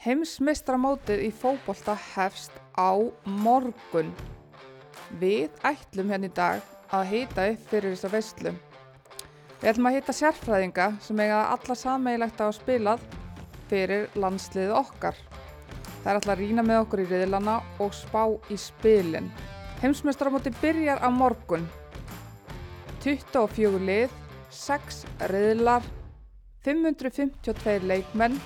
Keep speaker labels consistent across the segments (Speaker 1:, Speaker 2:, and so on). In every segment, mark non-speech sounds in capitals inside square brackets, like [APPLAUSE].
Speaker 1: Heimsmeistramótið í fótbolta hefst á morgun. Við ætlum hérna í dag að hýta upp fyrir þessa veislu. Við ætlum að hýta sérfræðinga sem eiga alla sameigilegt á að spilað fyrir landsliðið okkar. Það er alltaf að rýna með okkur í riðlana og spá í spilin. Heimsmeistramótið byrjar á morgun. 24 lið, 6 riðlar, 552 leikmenn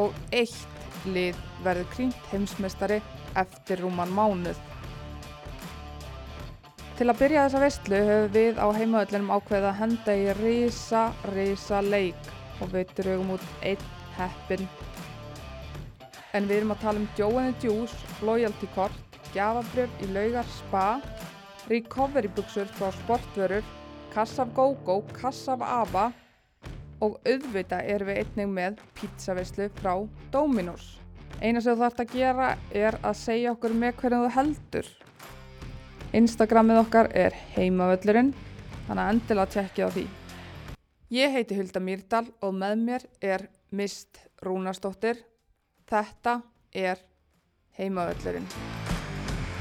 Speaker 1: og 1 lið verður krýnt heimsmeistari eftir rúman mánuð. Til að byrja þessa veistlu höfum við á heimaöllinum ákveðið að henda í risa, risa leik og við drögum út einn heppin. En við erum að tala um the Juice, loyalty kort, gjafabrjöf í laugar spa, recovery buksur frá sportvörur, kassaf GóGó, kassaf ABBA og auðvitað erum við einnig með pizzaveislu frá Dominos. Eina sem þú þarfst að gera er að segja okkur með hvernig þú heldur. Instagramið okkar er heimavöllurinn, þannig að endilega tjekkja á því. Ég heiti Hulda Mýrdal og með mér er Mist Rúnarsdóttir. Þetta er heimavöllurinn.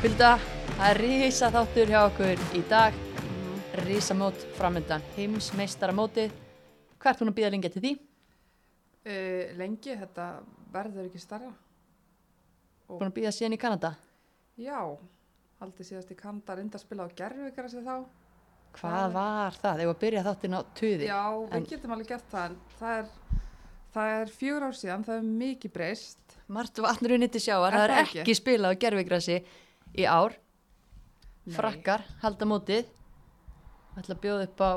Speaker 2: Hulda, það er rísa þáttur hjá okkur í dag. Rísa mót framöndan, heimsmeistaramótið. Hvert hún að býða lengi til því?
Speaker 1: Uh, lengi, þetta verður ekki starra.
Speaker 2: Búin að býða síðan í Kanada.
Speaker 1: Já, haldið síðast í Kanda reynda að spila á gerðvíkara sig þá.
Speaker 2: Hvað
Speaker 1: Það-
Speaker 2: var það? Þegar að byrja þáttinn á tuði.
Speaker 1: Já, við
Speaker 2: En-
Speaker 1: getum alveg gert það en það er, það er fjögur ár síðan, það er mikið breyst.
Speaker 2: Margt vatnur unni til sjáar. Það er ekki,
Speaker 1: ekki?
Speaker 2: spilað á gerfigrassi í ár.
Speaker 1: Nei.
Speaker 2: Frakkar halda mótið. Það ætla að bjóða upp á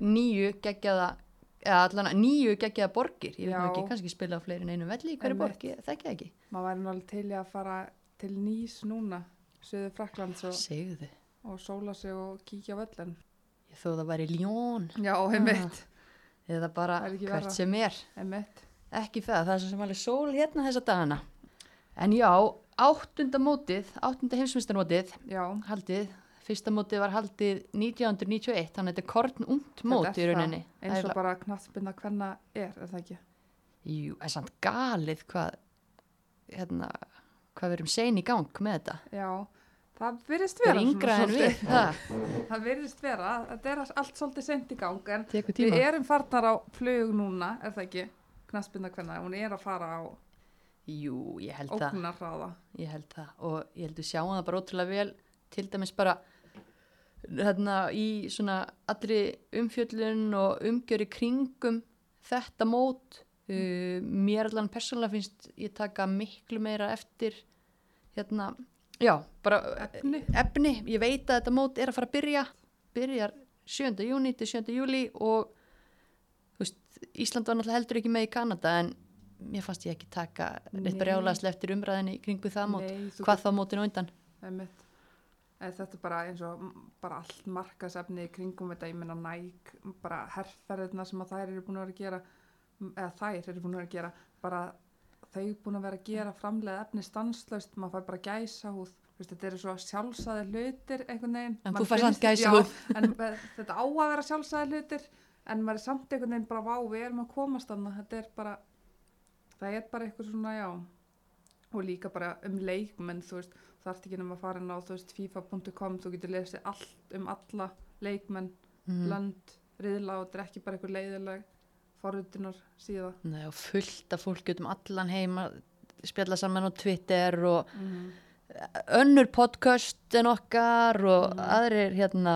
Speaker 2: nýju geggjaða allan að nýju geggjaða borgir. Ég veit nú ekki, kannski spila á fleiri en einu velli í hverju
Speaker 1: Einmitt.
Speaker 2: borg, ég þekki það ekki.
Speaker 1: Maður væri alveg til að fara til Nýs núna, söðu Fraklands og, og sóla sig og kíkja völlin.
Speaker 2: Ég þó það væri Ljón.
Speaker 1: Já, heimitt,
Speaker 2: Eða bara
Speaker 1: er
Speaker 2: hvert
Speaker 1: verra.
Speaker 2: sem er.
Speaker 1: heimitt.
Speaker 2: Ekki það, það er sem alveg sól hérna þessa dagana. En já, áttunda mótið, áttunda heimsmyndstarmótið,
Speaker 1: Já,
Speaker 2: haldið, fyrsta mótið var haldið 1991, þannig að þetta er korn ungt mót í
Speaker 1: er
Speaker 2: rauninni.
Speaker 1: það, eins
Speaker 2: Það
Speaker 1: og
Speaker 2: er-
Speaker 1: bara knattspinna hvenna er, er það ekki?
Speaker 2: Jú, en samt galið hvað, hérna, hvað við erum sein í gang með þetta.
Speaker 1: Já, það virðist
Speaker 2: Það
Speaker 1: vera
Speaker 2: er yngra en við, það [LAUGHS]
Speaker 1: Það virðist vera, þetta er allt svolítið sent í gang en við erum farnar á flug núna, er það ekki? Knattspinna hvenna, hún er að fara á
Speaker 2: Jú, ég held það,
Speaker 1: ógnarhraða.
Speaker 2: ég held það og ég held við sjáum það bara ótrúlega vel, til dæmis bara hérna í svona allri umfjöllun og umgjöri kringum þetta mót uh, mér allan persónulega finnst ég taka miklu meira eftir hérna, já, bara
Speaker 1: Efni.
Speaker 2: efni, ég veit að þetta mót er að fara að byrja byrjar 7. júni til 7. júli og veist, Ísland var náttúrulega heldur ekki með í Kanada en mér fannst ég ekki taka neitt
Speaker 1: Nei.
Speaker 2: brjálaslega eftir umræðinni kringu það mót
Speaker 1: Nei,
Speaker 2: hvað þá mótinu undan
Speaker 1: Einmitt. En þetta er bara eins og bara allt markasefni kringum þetta, ég meina næk, bara herrferðina sem að þær eru búin að vera að gera, eða þær eru búin að vera að gera, bara þau búin að vera að gera framlega efni stanslaust, maður fær bara gæsa húð, þetta eru svo sjálfsæði hlutir einhvern veginn.
Speaker 2: En þú fær samt.
Speaker 1: Já, [LAUGHS] en eh, þetta á að vera sjálfsæði hlutir, en maður er samt einhvern veginn bara, vá, við erum að komast þannig, þetta er bara, það er bara eitthvað svona, já, og líka bara um leikmenn þú veist, það ert ekki nema að fara inn á þú veist, fifa.com, þú getur lesið allt um alla leikmenn,
Speaker 2: mm.
Speaker 1: lönd, riðla og þetta er ekki bara einhver leiðileg forrutinar síða
Speaker 2: Nei, og fullt af fólk út um allan heima spjalla saman á Twitter og
Speaker 1: mm.
Speaker 2: önnur podcast en okkar og
Speaker 1: Mhm.
Speaker 2: aðrir hérna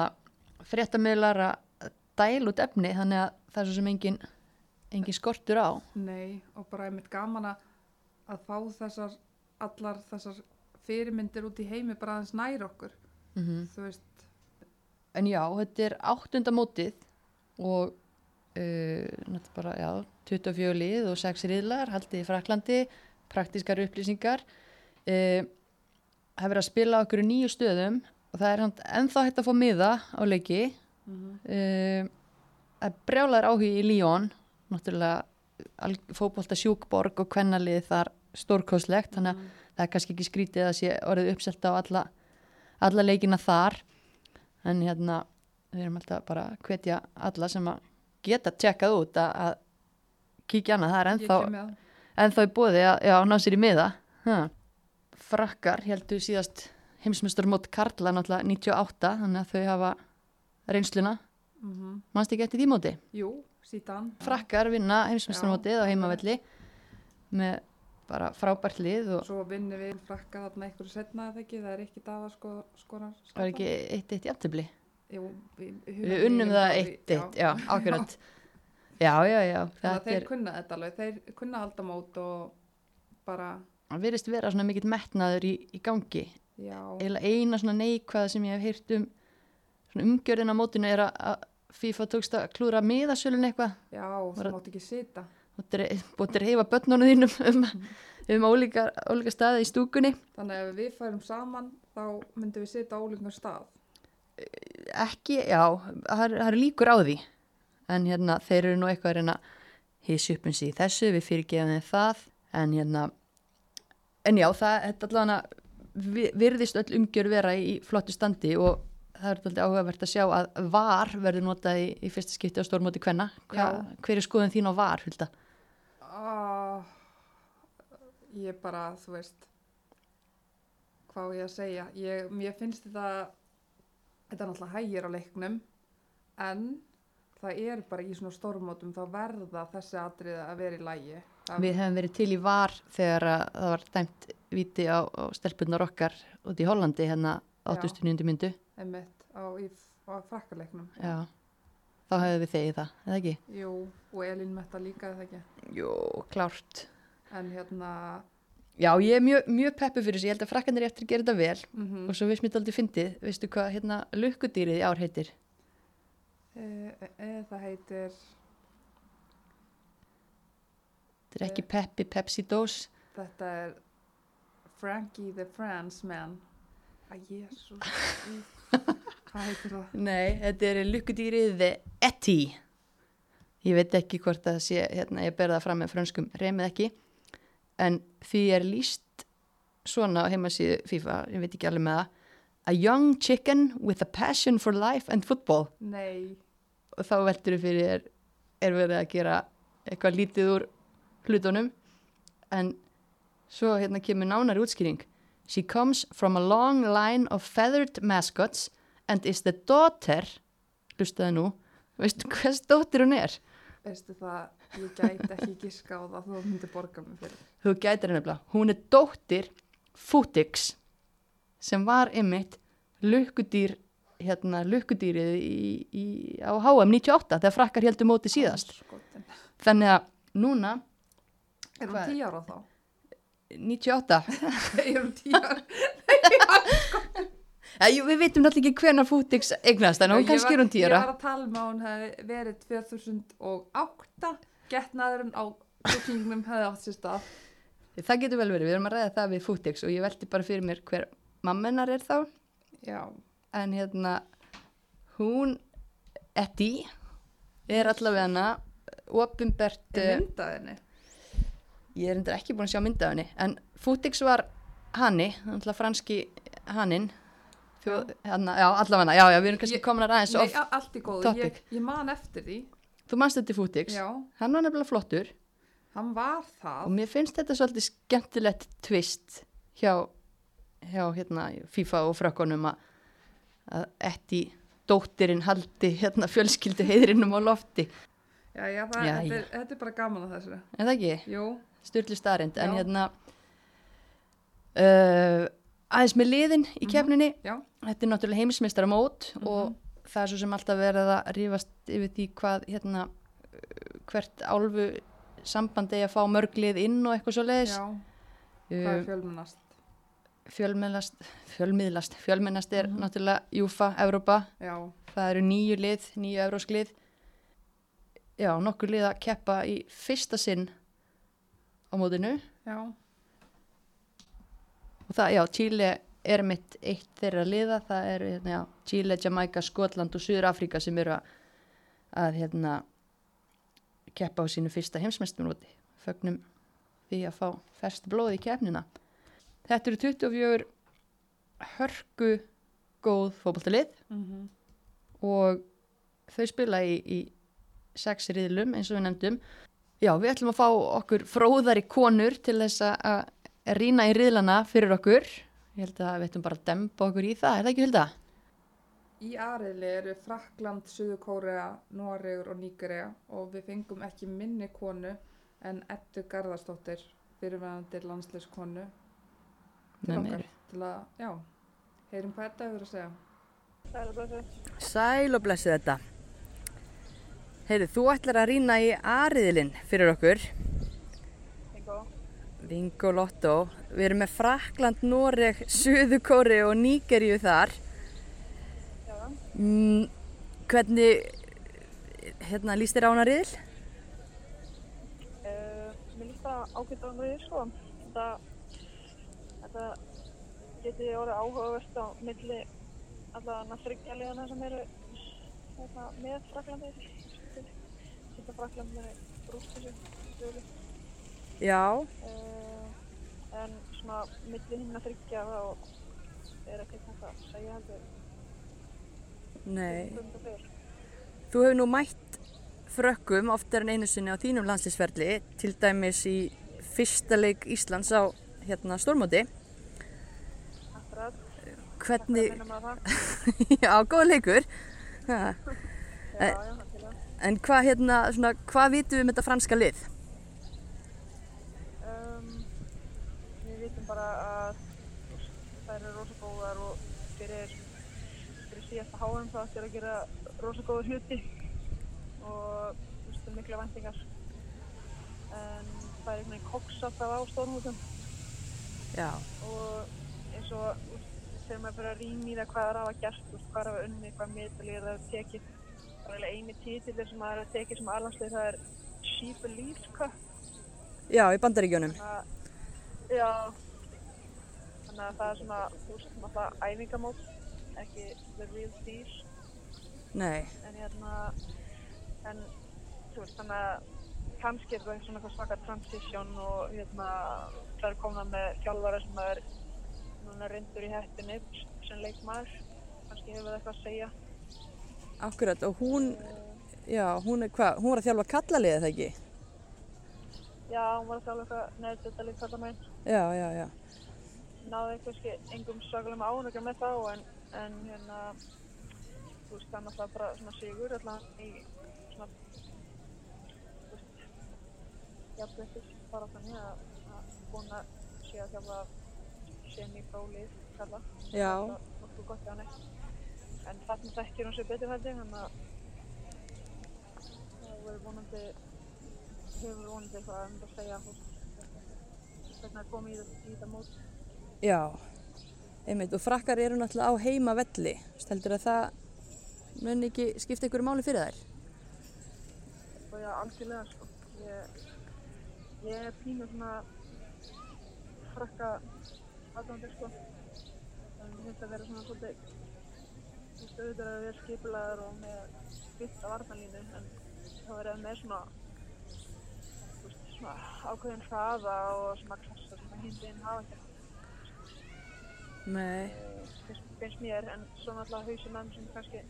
Speaker 2: fréttamiðlar að dæla út efni þannig að það er svo sem engin, engin skortur á
Speaker 1: Nei, og bara einmitt gaman að fá þessar allar þessar fyrirmyndir út í heimi bara aðeins nær okkur.
Speaker 2: Mm
Speaker 1: þú veist,
Speaker 2: En já, þetta er áttunda mótið og uh, bara, já, 24 lið og 6 riðlar, haldið í Fraklandi, praktískar upplýsingar. Uh, er verið að spila okkur nýju stöðum og það er ennþá hægt að fá miða á leiki.
Speaker 1: mm
Speaker 2: Uh, það er brjálar áhugi í Líón, náttúrulega fókbólta sjúkborg og kvennalið þar stórkoslegt, þannig að það er kannski ekki skrítið að sé orðið uppselt á alla, alla leikina þar. En hérna við erum alltaf bara að hvetja alla sem að geta tjekkað út að, að kíkja hana, það er ennþá,
Speaker 1: ég kem með
Speaker 2: en þá er bóði að já, ná sér í miða. Ha. frakkar heldur síðast heimsmyndstur mót Karla náttúrulega 98 þannig að þau hafa reynsluna.
Speaker 1: Mm
Speaker 2: mannst ekki eftir því móti?
Speaker 1: Jú, síðan.
Speaker 2: frakkar vinna heimsmyndsturmótið á
Speaker 1: Já.
Speaker 2: heimavelli með bara frábært lið og
Speaker 1: Svo vinnum við frakka þarna einhverju setna eða ekki, það er ekki daða sko, skorar.
Speaker 2: var ekki eitt eitt
Speaker 1: Jú, við,
Speaker 2: unnum það eitt eitt, já, akkurat já, já, já,
Speaker 1: þeir
Speaker 2: er
Speaker 1: kunna þetta alveg, þeir kunna halda mót og bara,
Speaker 2: það virðist vera svona mikill metnaður í, í gangi. Eiginlega eina svona neikvæða sem ég hef heyrt um svona umgjörðin á mótinu er að- FIFA tókst að klúra miðasölun eitthvað.
Speaker 1: Já, það mátt ekki sita.
Speaker 2: Og reyfa börnunum þínum um, um ólíka, ólíka staði í stúkunni.
Speaker 1: Þannig að ef við færum saman, þá myndum við sita á ólíkum stað.
Speaker 2: ekki, já, það er- eru líkur á því. En hérna þeir eru nú eitthvað að reyna upp um í þessu, við fyrirgeðum þeim það. En hérna en já, það er allavega vi- virðist öll umgjör vera í flottu standi og það er alltaf áhugavert að sjá að VAR verður notað í, í fyrsta skipti á stórmóti kvenna. Hva, hver er skoðun þín á VAR, Hulda?
Speaker 1: Ah, ég bara, þú veist, hvað ég að segja? Ég, mér finnst þetta, þetta er náttúrulega hægir á leiknum, en það er bara í svona stórmótum, þá verða þessi atriði að vera í lægi. Það,
Speaker 2: Við hefum verið til í VAR þegar að það var dæmt viti á, á stelpunar okkar út í Hollandi hérna
Speaker 1: Já.
Speaker 2: 89. myndu
Speaker 1: Einmitt, á, á frakkarleiknum.
Speaker 2: Já, þá hefðu við þegið það, eða ekki?
Speaker 1: Jú, og Elín Metta líka, eða ekki?
Speaker 2: Jú, klárt.
Speaker 1: En hérna,
Speaker 2: Já, ég er mjög, mjög peppu fyrir þessu, ég held að frakkanir eftir að gera þetta vel
Speaker 1: mm
Speaker 2: og svo veist mér þetta aldrei fyndið, veistu hvað hérna lukkudýrið í ár heitir?
Speaker 1: e, e, e, það heitir,
Speaker 2: Þetta er ekki Peppi Pepsi Dós,
Speaker 1: þetta er Frankie the France Man. Æ, jésus, [LAUGHS] [LAUGHS] hvað heitir það?
Speaker 2: nei, þetta er lukkudýrið The Etty. Ég veit ekki hvort það sé, hérna, ég ber það fram með frönskum remið ekki, en því er líst svona á heimasíðu FIFA, ég veit ekki alveg með það, A young chicken with a passion for life and football.
Speaker 1: Nei,
Speaker 2: og þá veldur við fyrir er, er verið að gera eitthvað lítið úr hlutunum en svo hérna kemur nánari útskýring She comes from a long line of feathered mascots and is the daughter hlustaði nú veistu hvers dóttir hún er?
Speaker 1: veistu það, ég gæti ekki giska á það þú myndir borga mig fyrir.
Speaker 2: Þú gætir henni nefnilega hún er dóttir Futix sem var ymmit lukkudýr hérna lukkudýrið í, í, á HM 98 þegar frakkar heldur móti síðast
Speaker 1: Skotin.
Speaker 2: þannig að núna
Speaker 1: Er hún
Speaker 2: Hvað?
Speaker 1: tíu ára þá?
Speaker 2: 98 [LAUGHS]
Speaker 1: Er hún tíu ára?
Speaker 2: Jú, við veitum náttúrulega ekki hvenar Futix eignast en hún
Speaker 1: Ég
Speaker 2: kannski er hún
Speaker 1: Ég
Speaker 2: tíra
Speaker 1: var að tala um að hún hefði verið 2008, getnaðurinn á bookingnum hefði átt sér stað.
Speaker 2: það getur vel verið, við erum að ræða það við Futix og ég velti bara fyrir mér hver mammenar er þá
Speaker 1: Já,
Speaker 2: en hérna hún Eddie er allavega hana
Speaker 1: er
Speaker 2: uh,
Speaker 1: myndaðinni.
Speaker 2: ég er endur ekki búin að sjá mynda af henni en Futix var hanni franski hannin Þjó, hana, já, allavega, já, já, við erum kannski komin að ræða eins
Speaker 1: Nei,
Speaker 2: of,
Speaker 1: a- allt í góðu, ég, ég man eftir því.
Speaker 2: þú manst þetta Futix
Speaker 1: Já,
Speaker 2: hann var nefnilega flottur.
Speaker 1: Hann var
Speaker 2: og
Speaker 1: það.
Speaker 2: mér finnst þetta svolítið skemmtilegt twist hjá, hjá hérna, FIFA og frökkunum að, að etti dóttirinn haldi hérna, fjölskyldu heiðrinum á lofti.
Speaker 1: Já, já, það,
Speaker 2: Já,
Speaker 1: þetta. Er, þetta er bara gaman að þessu.
Speaker 2: en það ekki,
Speaker 1: Jú,
Speaker 2: styrlu starrend en hérna uh, aðeins með liðin í
Speaker 1: Mhm.
Speaker 2: kefninni
Speaker 1: já.
Speaker 2: þetta er náttúrulega heimsmeistara mót
Speaker 1: Mhm.
Speaker 2: og það er svo sem alltaf verið að rífast yfir því hvað hérna hvert álfu samband eigi að fá mörg lið inn og eitthvað svo leiðis
Speaker 1: Já, hvað er fjölmennast?
Speaker 2: fjölmiðlast, fjölmiðlast, fjölmennast er
Speaker 1: Mhm.
Speaker 2: náttúrulega Júfa, Evrópa,
Speaker 1: Já,
Speaker 2: það eru nýju lið, nýju evrósk lið. Já, nokkur lið að keppa í fyrsta sinn á mótinu
Speaker 1: já,
Speaker 2: og það, já, Chile er mitt eitt þeirra liða, það eru hérna, já, Chile, Jamaica, Skotland og Suður Afríka sem eru að, að hérna, keppa á sínu fyrsta heimsmeistumróti. Fögnum því að fá fest blóð í keppnina. Þetta eru 24 hörku góð fótballtalið
Speaker 1: mm
Speaker 2: og þau spila í, í sex riðlum eins og við nefndum Já, við ætlum að fá okkur fróðari konur til þess að rýna í riðlana fyrir okkur. Ég held að við ætlum bara að dempa okkur í það, er það ekki Hulda?
Speaker 1: Í aðriðli eru Frakland, Suður Kórea, Noregur og Nígeria og við fengum ekki minni konu en Eddu Garðarsdóttir, fyrirvæðandi landsleiskonu til okkar til að, já, heyrum hvað Edda hefur að segja.
Speaker 3: Sæl og blessu.
Speaker 2: Sæl og blessu þetta. Heyrðu, þú ætlar að rýna í aðriðlinn fyrir okkur.
Speaker 3: Bingo.
Speaker 2: Lotto. Við erum með Frakland, Noreg, Suður Kóri og Nígeríu þar.
Speaker 3: Já.
Speaker 2: Mm, hvernig, hérna, líst þér á hana riðil?
Speaker 3: Uh, mér líst það ágætt á því, sko. Þetta, geti orðið áhugavert á milli allavega þryggjarlegana sem eru hérna, með Fraklandi. Þetta Fraklandi er brúst þessu.
Speaker 2: Já.
Speaker 3: Uh, en svona milli hinn að þryggja þá er ekkert þetta að segja heldur.
Speaker 2: Nei. Þú hefur nú mætt frökkum oftar en einu sinni á þínum landslýsferli, til dæmis í fyrsta leik Íslands á hérna stórmóti.
Speaker 3: Akkurat.
Speaker 2: Hvernig, [LAUGHS] já, góð leikur. [LAUGHS]
Speaker 3: Já, já.
Speaker 2: En hvað hérna, svona, hvað vitum við um þetta franska lið?
Speaker 3: Um, við vitum bara að það eru rosa góðar og fyrir, fyrir síðasta háum það ættir að gera rosa góða hluti og þú veist, mikla vendingar. En það er einhvern veginn koks alltaf á stórmútum
Speaker 2: Já.
Speaker 3: og eins og þegar maður fyrir að rýna í það hvað það hafa gert, veist, hvað það hafa unni, hvað meðalíð það hafa tekið. Það er eiginlega eini títilir sem það hafa tekið sem alhanslið það er She Believes Cup.
Speaker 2: Já, í bandaríkjónum.
Speaker 3: Að, já, þannig að það er svona, þú veist, náttúrulega æfingamót, ekki the real deal,
Speaker 2: Nei.
Speaker 3: en hérna, en, þú veist, þannig að kannski er það svona eitthvað svaka transition og hérna, það er komna með þjálfara sem er núna reyndur í hættinni sem leikmaður, kannski hefur það eitthvað að segja.
Speaker 2: Akkurat, og hún,
Speaker 3: Uh,
Speaker 2: já, hún er hvað, hún var að þjálfa kallaliðið það ekki?
Speaker 3: já, hún var að þjálfa eitthvað neður þetta líka kalla meginn.
Speaker 2: Já, já, já.
Speaker 3: náði kannski engum svakalegum ánökjum með þá en, en hérna þú veist það er náttúrulega bara svona sigur allavega í svona þú veist jafnveitis bara þannig að, búin að sé að þjálfa semi-prólið kalla.
Speaker 2: Já.
Speaker 3: það er nokkuð gott hjá henni. En þarna þekkir hún sér betur hætti þannig að það verður vonandi hefur vonandi eitthvað að segja þú veist hvernig að koma í þetta, í þetta mót.
Speaker 2: Já, einmitt, og frakkar eru náttúrulega á heima velli. Heldur að það mun ekki skipta ykkur máli fyrir þær?
Speaker 3: og já, algjörlega sko. Ég, ég er pínu svona frakka aðdóndir sko. Finnst að vera svona svolítið, þú veist, auðvitað að vera skipulaður og með byrta varnalínu, en þá er það með svona, þú veist, svona ákveðin hraða og svona klassa sem að hindin hafa ekki.
Speaker 2: Nei.
Speaker 3: Finnst, mér, en svo náttúrulega hausin menn sem kannski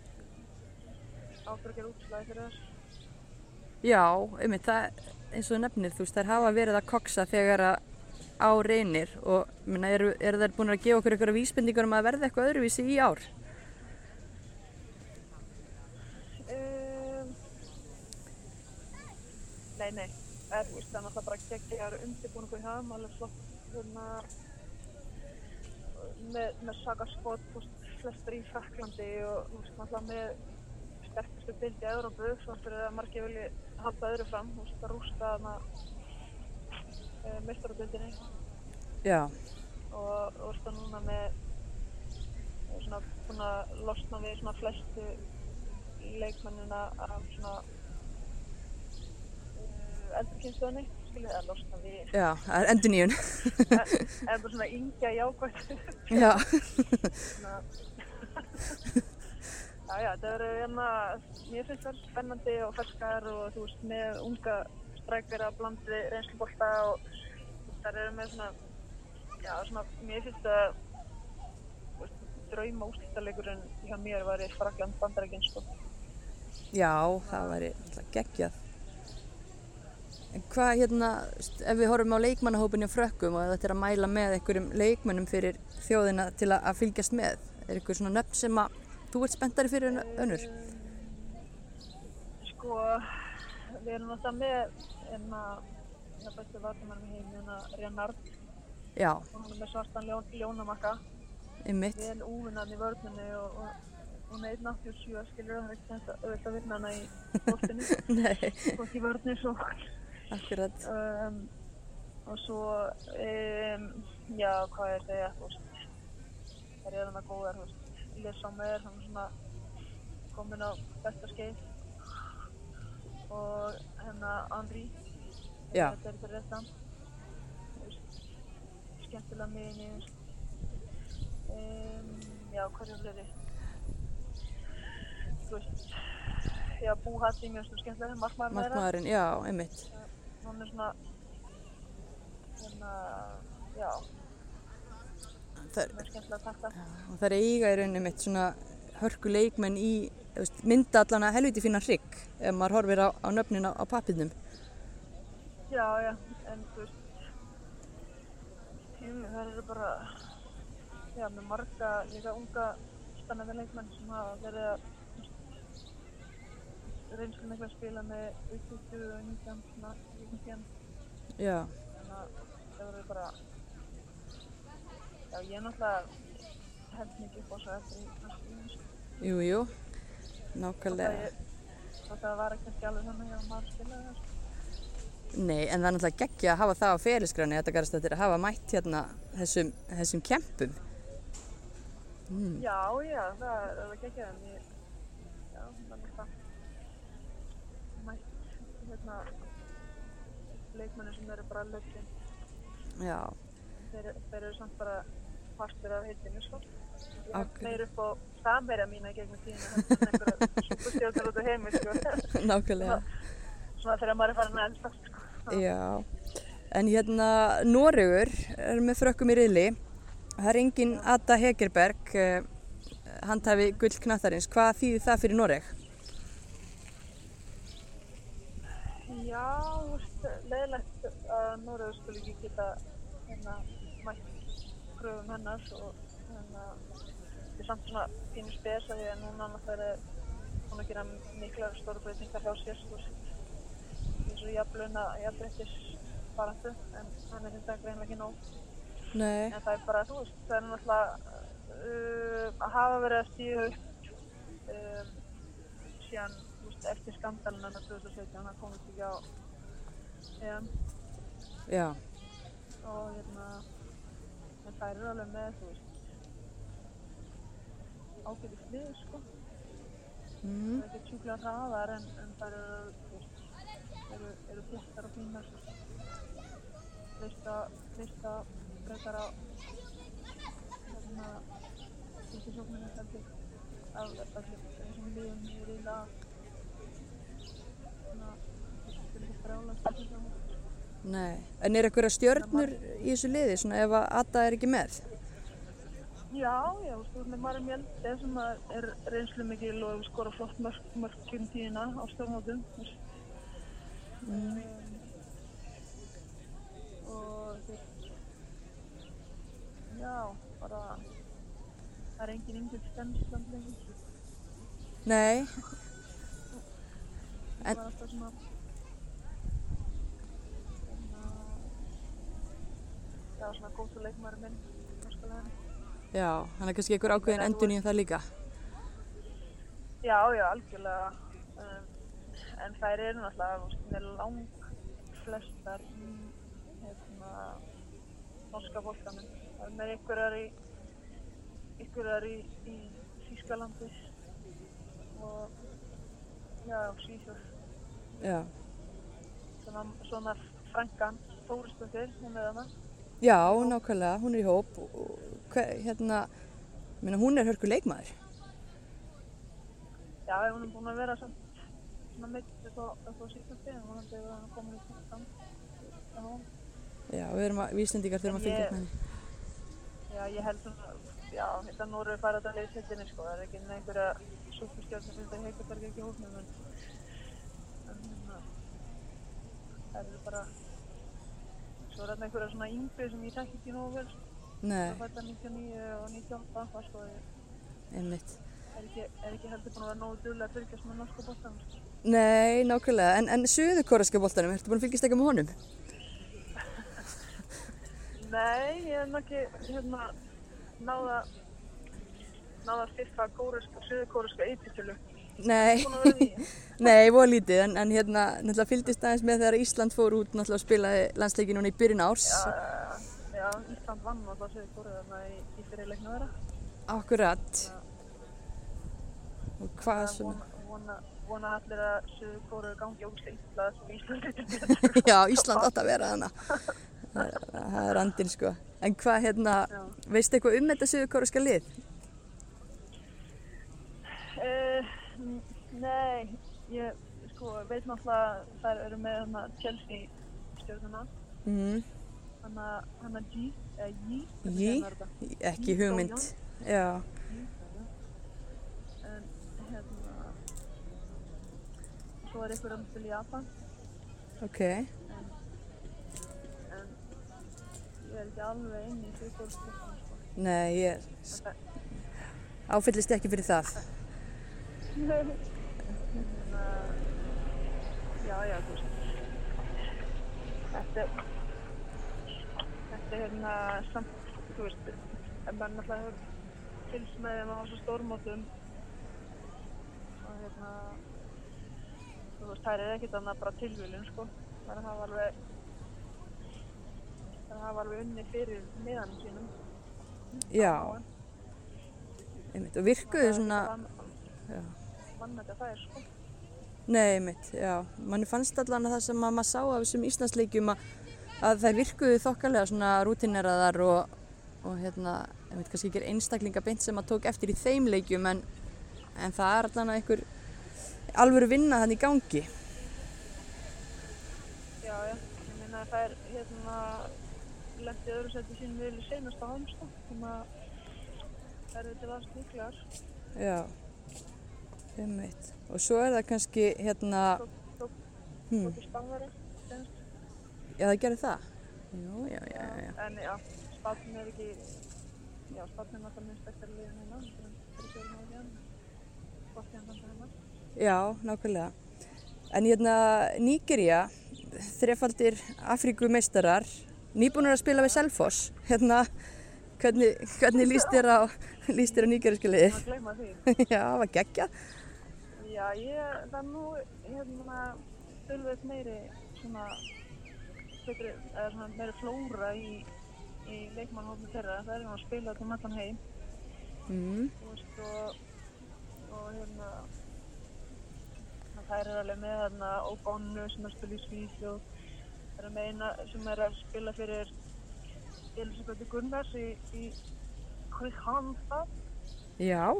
Speaker 3: að gera útslæði fyrir þess.
Speaker 2: Já, einmitt, það, eins og nefnir, þú veist, þær hafa verið að koksa þegar að á reynir og minna, eru, eru þær búin að gefa okkur ykkur vísbendingur um að verða eitthvað öðruvísi í ár?
Speaker 3: Um, nei, nei, eða þú veist, það er náttúrulega bara geggjar undirbúningu í það, alveg flott hérna, með, með veist, flestir í Fraklandi og þú veist, náttúrulega með sterkustu bildi í Európu, fyrir að margir vilji halda öðru fram, þú veist, að rústa þarna uh, mestarabildinni
Speaker 2: Já.
Speaker 3: og þú veist, að núna með eh, svona búin að losna við svona flestu leikmennina af svona uh, eldri skiljið, að losna við,
Speaker 2: Já, það er endur nýjun.
Speaker 3: eða bara svona yngja jákvæmt,
Speaker 2: Já.
Speaker 3: já, já, þetta verður hérna, mér finnst það spennandi og ferskar og þú veist, með unga strækjara blandi reynslubolta og það eru með svona, já, svona, mér finnst það, drauma úrslitaleikurinn hjá mér var í Frakland bandarækinn, sko.
Speaker 2: Já, það væri geggjað. En hvað hérna, ef við horfum á leikmannahópinni á frökkum og þetta er að mæla með einhverjum leikmönnum fyrir þjóðina til að, að fylgjast með, er einhver svona nöfn sem að þú ert spenntari fyrir en önnur?
Speaker 3: Sko, við erum alltaf með enna, það bestu vartumann í heim, enna Renard,
Speaker 2: Já,
Speaker 3: og hann er með svartan ljón, ljónamakka,
Speaker 2: einmitt.
Speaker 3: vel úvinnan í vörðinni og, og hún er 1.87, skilur það er ekki þetta auðvitað að vinna hana í bóttinu, [LAUGHS]
Speaker 2: Nei,
Speaker 3: og ekki vörðinni svo.
Speaker 2: Akkurat.
Speaker 3: Um, og svo, um, já, hvað er það, þú veist, það er þarna góðar, þú veist, hann er svona komin á besta skeið og hennar Andri,
Speaker 2: Já.
Speaker 3: þetta er þetta réttan, þú veist, skemmtilega minni, þú veist, um, já, er fleiri, þú veist, já, Bú Hatting er svona skemmtilega, markmaður með þeirra
Speaker 2: Markmaðurinn, já, einmitt.
Speaker 3: Hún er svona hérna, já,
Speaker 2: Það,
Speaker 3: hún er skemmtilega að takta
Speaker 2: og það er eiga í rauninni mitt svona hörku leikmenn í veist, mynda allana helviti fína hrygg ef maður horfir á, á nöfnin á, á pappirnum.
Speaker 3: já, já, en þú veist það eru bara já, með marga líka unga spennandi leikmenn sem hafa verið að reynslu mikla að spila með uppbyttu og 19 svona, 19
Speaker 2: Já,
Speaker 3: þannig að það verður bara já, ég náttúrulega held mikið upp á svo eftir í næstu
Speaker 2: jú, jú, nákvæmlega.
Speaker 3: og það var ekki alveg þannig að maður spilaði það sko.
Speaker 2: Nei, en það er náttúrulega geggja að hafa það á ferilskráni, þetta garðast þetta er að hafa mætt hérna þessum, þessum kempum. Mm.
Speaker 3: Já, já, það er ekki en ég, já, það er það mætt, hérna, leikmenni sem eru bara lögin,
Speaker 2: Já,
Speaker 3: þeir, þeir eru samt bara partur af heitinu, sko. Ég hef
Speaker 2: Akkurat.
Speaker 3: meir upp á samverja mína gegnum einhverja superstjórnir út á heimi, sko. [LAUGHS]
Speaker 2: nákvæmlega.
Speaker 3: Svona þegar maður er farin að eldast, sko.
Speaker 2: Já, en hérna Noregur er með frökkum í riðli. Það er engin Ada Hegerberg, uh, handhafi gull knattarins. Hvað þýðir það fyrir Noreg?
Speaker 3: Já, leiðilegt að Nóraður skulle ekki geta hérna mætt kröfum hennars og hérna þetta er samt svona pínu spes að því að núna náttúrulega er hún að gera miklar stóru breytingar hjá sér, veist, eins og jafnlauna, jafnbreyttis barandu, en hann er þetta greinlega ekki nóg.
Speaker 2: Nei.
Speaker 3: En það er bara, þú veist, það er náttúrulega uh, að hafa verið að stíða upp um, síðan, þú veist, eftir skandalina 2017, það komist ekki á EM
Speaker 2: Já,
Speaker 3: og hérna, en það eru alveg með, þú veist, ágæti flið, sko.
Speaker 2: mm.
Speaker 3: Það er ekki tjúklega hraðar en, en það eru, þú veist, eru, eru þéttar og fínar, treysta, treysta frekar á, hérna, fyrstisókninu heldur, af öllu þessum liðum í reyla, svona, þú veist, þetta er ekki brjálast að þetta
Speaker 2: nei. En er eitthvað stjörnur í þessu liði, svona ef að Ada er ekki með?
Speaker 3: Já, já, veist, með Mari Mjölde sem að er reynslu mikil og skora flott mörk, mörkjum tíðina á stjórnmótum, þú veist. Um, og veist, já, bara, það er engin yngri stensland lengur.
Speaker 2: Nei. [LAUGHS]
Speaker 3: Það var alltaf svona, já, svona góðsú leikmæri minn, norska leginn.
Speaker 2: Já, hann er kannski einhver ákveðin endun í það líka.
Speaker 3: Já, já, algjörlega. Um, en þær eru náttúrulega lang flestar hérna, norska fólkanum. Það er með einhverjar í, einhverjar í, í Þýskalandi og já, Svíþjóð.
Speaker 2: Já.
Speaker 3: Svona, svona frængan, Þóristundir, hún er þarna.
Speaker 2: Já, nákvæmlega, hún er í hóp. og- hérna, minna, hún er hörku leikmaður.
Speaker 3: Já, hún er búin að vera svona meitt upp á, síkvæmsti en hún er að koma í fram.
Speaker 2: Já, við erum að, við Íslendingar þurfum að fylgja henni.
Speaker 3: Já, ég held svona, já, þetta Nóru er bara þetta leiðsettinni, sko, það er ekki einhverja superstjórn sem þetta Hegerberg ekki í hóknum, en, en hérna, það eru bara, svo er þetta einhverja svona yngri sem ég þekki ekki nógu vel, sko.
Speaker 2: Nei,
Speaker 3: það fætta 99 og 98, það sko,
Speaker 2: einmitt.
Speaker 3: er ekki, er ekki heldur búin að vera nógu duglega að fylgjast með norska bóttanum, sko.
Speaker 2: Nei, nákvæmlega. En, en suðurkóreska boltanum, ertu búin að fylgjast eitthvað með honum? [LAUGHS]
Speaker 3: Nei, ég hef nokkið, hérna, náða, náða að fyrfa kóreska, suðurkóreska eittitölu.
Speaker 2: Nei, [LAUGHS] nei, voru lítið, en, en hérna, náttúrulega fylgdist aðeins með þegar Ísland fór út náttúrulega að spila landsleiki núna í byrjun árs.
Speaker 3: Já, já, Ísland vann kórið þarna í, í fyrir leikna þeirra.
Speaker 2: Akkurat. Og hvað
Speaker 3: Það
Speaker 2: svona?
Speaker 3: vona, vona, allir að suðu kórið gangi ógislega illa sem Ísland eitthvað. [LAUGHS]
Speaker 2: Já, Ísland átt að vera hana. Það er- það er andinn sko. En hvað hérna,
Speaker 3: Já.
Speaker 2: veistu eitthvað um þetta suðurkóreska lið?
Speaker 3: Uh, nei, ég sko veit náttúrulega að þær eru með hana Chelsea stjórnuna,
Speaker 2: Mm,
Speaker 3: hana, hana G, eða J,
Speaker 2: J? ekki
Speaker 3: J.
Speaker 2: hugmynd. Já,
Speaker 3: En hérna, svo er ykkur um til Japan,
Speaker 2: ok.
Speaker 3: en, en ég er ekki alveg inn í suðkórskiptan, sko.
Speaker 2: Nei, ég áfyllist ekki fyrir það.
Speaker 3: Hérna, já, já, þú veist. Þetta þetta er hérna samt, þú veist, en maður náttúrulega hefur fylgst með þeim á þessu stórmótum og hérna, þú veist, þær er ekkert annað bara tilvílun, sko. Það hafa alveg, það hafa alveg unni fyrir miðanum sínum.
Speaker 2: Já, einmitt. Og virkuðu svona, já.
Speaker 3: Vann þetta þær, sko.
Speaker 2: Nei, einmitt, já. Manni fannst allan að það sem að maður sá af þessum Íslandsleikjum að, að þær virkuðu þokkalega svona rútineraðar og, og hérna, einmitt, kannski ekki einstaklinga beint sem að tók eftir í þeim leikjum en, en það er allan að einhver alvöru vinna þannig í gangi.
Speaker 3: Já, já, ég meina að það er hérna lendið öðru seti sín við í senast á hamsta sem að það eru til aðst líklegar
Speaker 2: Já, einmitt. Og svo er það kannski hérna,
Speaker 3: senast
Speaker 2: já það gerir það. Jú, já, já, já, já.
Speaker 3: en já, spatn er ekki já, spatn er náttúrulega minnst eftir að liða núna fyrir fyrir sér náðu hvort ég hann þannig hennar
Speaker 2: Já, nákvæmlega. En hérna Nígeria, þrefaldir Afríkumeistarar, nýbúnur að spila við Selfoss. Hérna, hvernig, hvernig líst þér á, á nígeríska liðið?
Speaker 3: að gleyma því [LAUGHS]
Speaker 2: Já, það var geggjað.
Speaker 3: Já, ég, það er nú hérna tölvöld meiri svona betri, eða svona meiri flóra í í leikmannhófni þeirra, það er nú að spila þetta um allan heim.
Speaker 2: Mm,
Speaker 3: veist og, og hérna það er alveg með hérna Óbánu sem er að spila í Svíþjóð. Það er með eina sem er að spila fyrir Elisabeth Gunnars í, í Kristianstad
Speaker 2: já,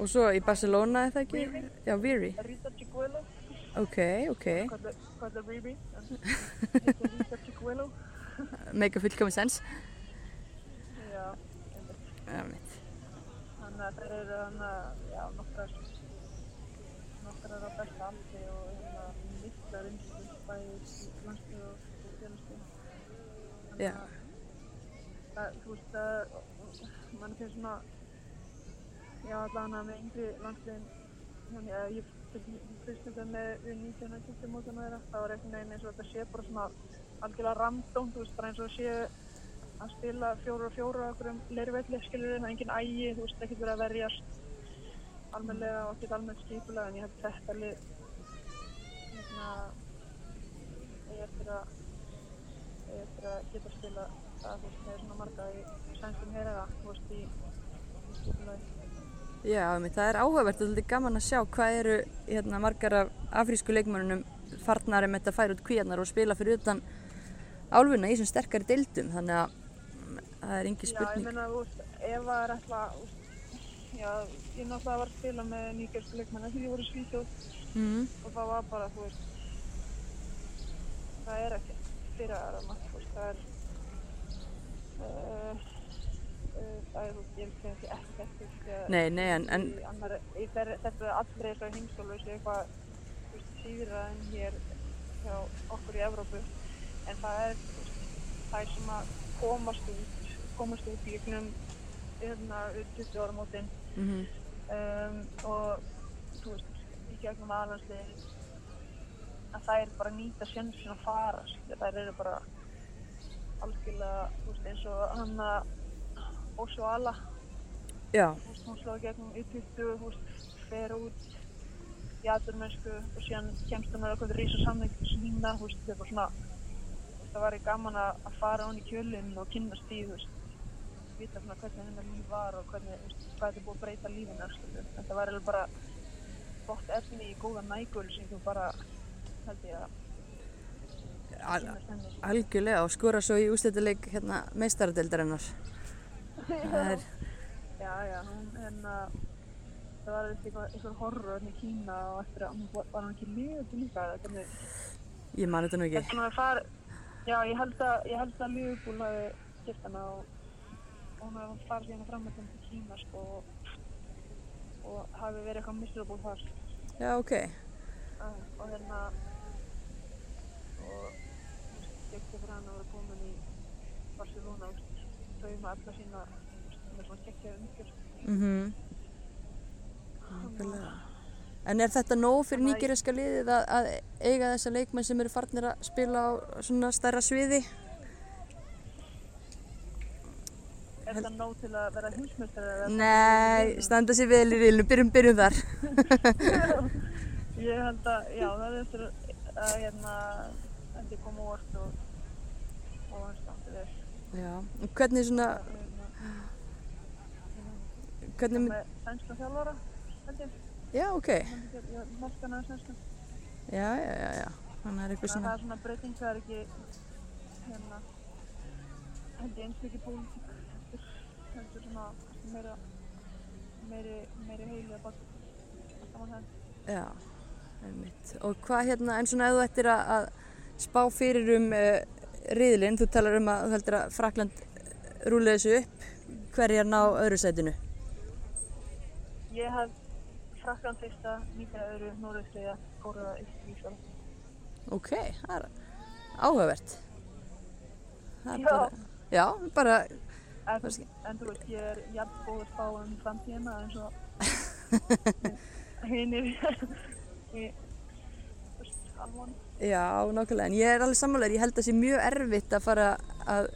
Speaker 2: og svo í Barcelona er það ekki?
Speaker 3: Viri.
Speaker 2: Já, Viri.
Speaker 3: Rita Chicuelo
Speaker 2: Ok, ok.
Speaker 3: hvað er- er heitir Rita Chicuelo
Speaker 2: Make a fullkomin sens.
Speaker 3: já, einmitt
Speaker 2: Já, mitt.
Speaker 3: þannig að þeir eru hann að já, nokkrar nokkrar á besta aldri og hérna mikla reynslu bæði í landslu og fjölustu
Speaker 2: Já.
Speaker 3: það, þú veist að mann finnst svona já allavega með yngri landsliðin. Þannig að ég fyrst þetta með við 1990 mótana þeirra. Þá er einhvern veginn eins og þetta sé bara svona algjörlega random, þú veist bara eins og sé að spila fjóra og fjóra á okkur um leirvelli, skilur það er engin ægi, þú veist ekkert verið að verjast almennilega og ekkert almennt skipulega en ég held þetta lið hérna ég eftir að ég eftir að geta spila að þú veist með svona marga í sænskum herra, þú veist í, í
Speaker 2: Já, mitt. það er áhugavert og svolítið gaman að sjá hvað eru hérna, margar af afrísku leikmörnum farnar um þetta færa út kvíarnar og spila fyrir utan álfuna í þessum sterkari deildum. Þannig að það er engi
Speaker 3: Já, ég
Speaker 2: spurning.
Speaker 3: meina, veist, ef það er veist, já, ég náttúrulega var að spila með nýgersku leikmenni því ég voru í Svíþjóð
Speaker 2: Mm.
Speaker 3: og það var bara, þú veist, það er ekkert fyrir aðra veist, það er, uh, það er, þú segja ekki ekkert,
Speaker 2: Nei, nei, en, en
Speaker 3: annar, þeirri, þetta er allri þessari heimstólu, sé eitthvað, síðra en hér hjá okkur í Evrópu en það er veist, þær sem að komast út komast út í hérna upp 20 ára mótin
Speaker 2: Mhm.
Speaker 3: um, og þú veist, í gegnum aðlandsliðin að þær bara nýta sjensin að fara þær eru bara algjörlega, veist, eins og hann að Ósvo Alla
Speaker 2: Já,
Speaker 3: þú veist, hún slóði gegnum í 20, þú veist, fer út í aðurmennsku og síðan kemst hún með er bara svona þú veist, það væri gaman að, fara hún í kjölinn og kynnast í, vita svona hvernig hennar líf var og hvernig, veist, hvað þetta búið að breyta skilju. Þetta var alveg bara gott efni í góða nægul sem þú bara, held ég að
Speaker 2: al algjörlega og skora svo í ústættileik hérna meistaradeildarinnar. Það er,
Speaker 3: Já, já, hún, að það var eitthvað, eitthvað horror hérna í Kína og eftir að hún var hún ekki liðið líka eða hvernig
Speaker 2: ég man þetta nú ekki.
Speaker 3: Þetta var far, já, ég held að, ég held að Liverpool hafi gert hana og, og hún hafi farið síðan fram með þeim til Kína, sko, og, og hafi verið eitthvað miserable þar.
Speaker 2: Já, ok.
Speaker 3: Uh, og hérna, og, veist, gekk fyrir hann að vera í með alla sína, með svona gekkjaði umgjörð.
Speaker 2: Mhm. Nákvæmlega. En er þetta nóg fyrir nýgeriska liðið að, að eiga þessa leikmenn sem eru farnir að spila á svona stærra sviði?
Speaker 3: Er þetta nóg til að vera húsmestari?
Speaker 2: Nei, standa sér vel í riðlunum, byrjum, byrjum þar. [LAUGHS]
Speaker 3: Ég held að, já, það er eftir að, hérna, er komið óvart og.
Speaker 2: Já, og hvernig svona, hvernig, mynd-
Speaker 3: sænska þjálfara, held ég.
Speaker 2: já, ok.
Speaker 3: Hann er ekki, ég mælti hann að sænska.
Speaker 2: Já, já, já, já. Þannig er eitthvað
Speaker 3: Það
Speaker 2: svona,
Speaker 3: er svona breyting, það er ekki, hérna, held ég eins mikið pólitík, heldur, heldur svona, kannski meira, meiri, meiri heili að baka. Það var það.
Speaker 2: já, einmitt. Og hvað hérna, en svona ef þú ættir að, að spá fyrir um uh, riðlinn, þú talar um að þú heldur að Frakland rúlega þessu upp, hverjar ná öðru sætinu?
Speaker 3: Ég hef Frakland fyrsta, Míka öðru, Norður þriða, Kóra eitt í Ísland.
Speaker 2: Ok, það er áhugavert. Það er
Speaker 3: Já.
Speaker 2: bara, já, bara,
Speaker 3: En, en þú veist, ég er jafn góð að spá um framtíðina eins og þú veist, alvon.
Speaker 2: Já, nákvæmlega. En ég er alveg sammálaður, ég held að það sé mjög erfitt að fara að,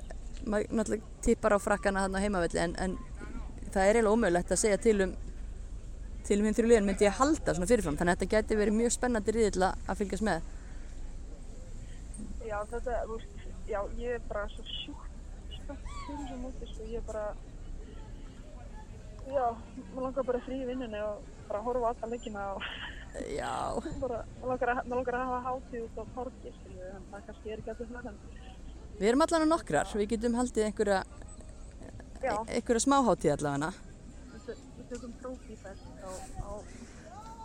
Speaker 2: maður náttúrulega tippar á frakkana þarna á heimavelli, en, en það er eiginlega ómögulegt að segja til um, til um hinn þrjú liðin myndi ég halda svona fyrirfram, þannig að þetta geti verið mjög spennandi riðill að fylgjast með.
Speaker 3: Já, þetta, þú veist, já, ég er bara svo sjúkt spennt fyrir þessu móti, sko, ég er bara, já, maður langar bara frí í vinnunni og bara horfa á alla leikina og
Speaker 2: Já,
Speaker 3: maður langar að, hafa hátíð út á skilju, en það kannski er ekki alltaf en
Speaker 2: við erum allan að nokkrar, við getum haldið einhverja,
Speaker 3: já,
Speaker 2: einhverja smáhátíð allavega.
Speaker 3: við tö- við tökum trófífest á, á,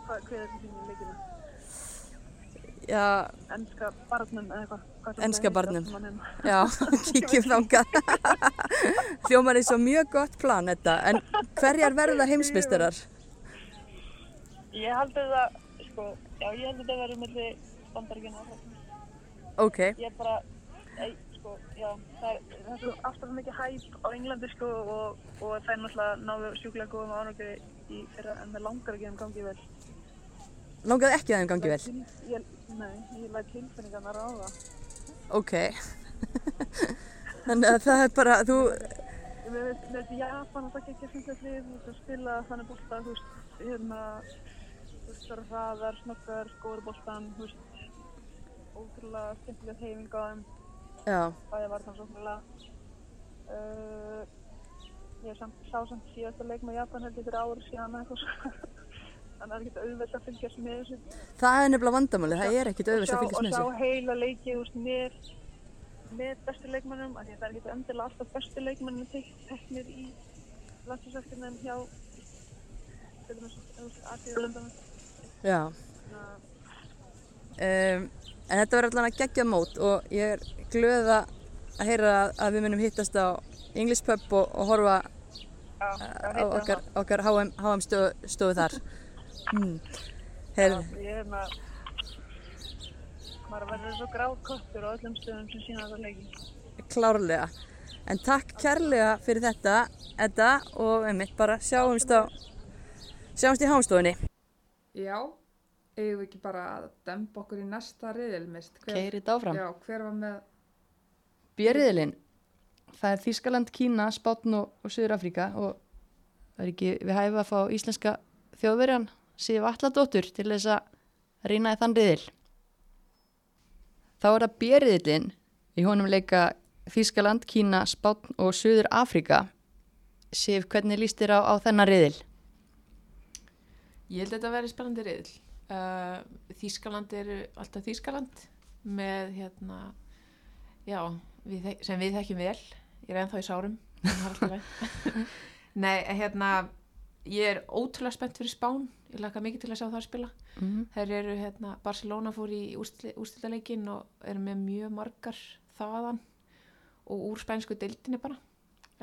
Speaker 3: hvað, hver er þetta sem ég leikina?
Speaker 2: Já,
Speaker 3: Ennska barnum eða eitthvað. heitir
Speaker 2: barnum. [LAUGHS] Já, kíkjum þangað. [LAUGHS] Hljómar eins og mjög gott plan þetta, en hverjar verða heimsmystarar?
Speaker 3: Ég held að það, sko, já, ég held að það verður melli bandaríkina og það.
Speaker 2: Ok,
Speaker 3: Ég bara, ei, sko, já, það er, það er svo alltaf mikið hæp á Englandi, sko, og, og það er náttúrulega náðu sjúklega góðum ánöku í fyrra, en það langar ekki að þeim gangi vel.
Speaker 2: langaði ekki að þeim gangi vel?
Speaker 3: Ég, nei, ég læt tilfinningarna ráða.
Speaker 2: Ok. [LAUGHS] Þannig að það er bara, þú,
Speaker 3: Ég veit, með þetta Japan að það ekki ekki að lið, þú að spila þannig bolta, þú veist, hérna, það eru hraðar, snöggar, góður veist, ótrúlega skemmtilega heiming á þeim,
Speaker 2: já,
Speaker 3: bæði var það svo ótrúlega. Uh, ég samt, sá samt síðasta leik með Japan held ég fyrir árið síðan. [LAUGHS] Þannig að það er ekkert auðvelt að fylgjast með þessu.
Speaker 2: það er nefnilega vandamáli, það er ekkit auðvitað að fylgjast með
Speaker 3: Og
Speaker 2: þessu.
Speaker 3: sjá heila leiki, þú veist, með, bestu leikmennum, af því að það er ekkert endilega alltaf bestu leikmennum teknir í hjá til dæmis, þú veist, Asíulöndunum.
Speaker 2: Já. Um, en þetta var allan að gegja mót og ég er glöð að heyra að, við munum hittast á English Pub og, og horfa
Speaker 3: Já,
Speaker 2: á
Speaker 3: já,
Speaker 2: okkar, okkar HM, HM stofu, stofu þar. Mm. Heyrðu,
Speaker 3: Ég er með, maður verður svo gráð köttur á öllum stöðum sem sína þetta leiki.
Speaker 4: klárlega. En takk kærlega fyrir þetta, Edda, og einmitt bara sjáumst á, sjáumst í hámstofunni.
Speaker 1: Já, eigum við ekki bara að dempa okkur í næsta riðilmist. Hver,
Speaker 2: Keiri þetta áfram.
Speaker 1: Já, hver var með,
Speaker 2: Björriðilinn, það er Þískaland, Kína, Spátn og, og Suður Afríka og það er ekki við hæfa að fá íslenska þjóðverjan Sif Alladóttur til þess að rýna í þann riðil. Þá er það Björriðilinn, í honum leika Þískaland, Kína, Spátn og Suður Afríka. Sif, hvernig líst þér á, á þennan riðil?
Speaker 5: Ég held að þetta verði spennandi riðil. Uh, Þískaland eru alltaf Þískaland með hérna, já, við, sem við þekkjum vel. Ég er ennþá í sárum. [LAUGHS] Nei, hérna, ég er ótrúlega spennt fyrir Spán. Ég laka mikið til að sjá það að spila.
Speaker 2: Mm.
Speaker 5: Þær eru, hérna, Barcelona fór í úrstildaleikinn og eru með mjög margar þaðan og úr spænsku deildinni bara.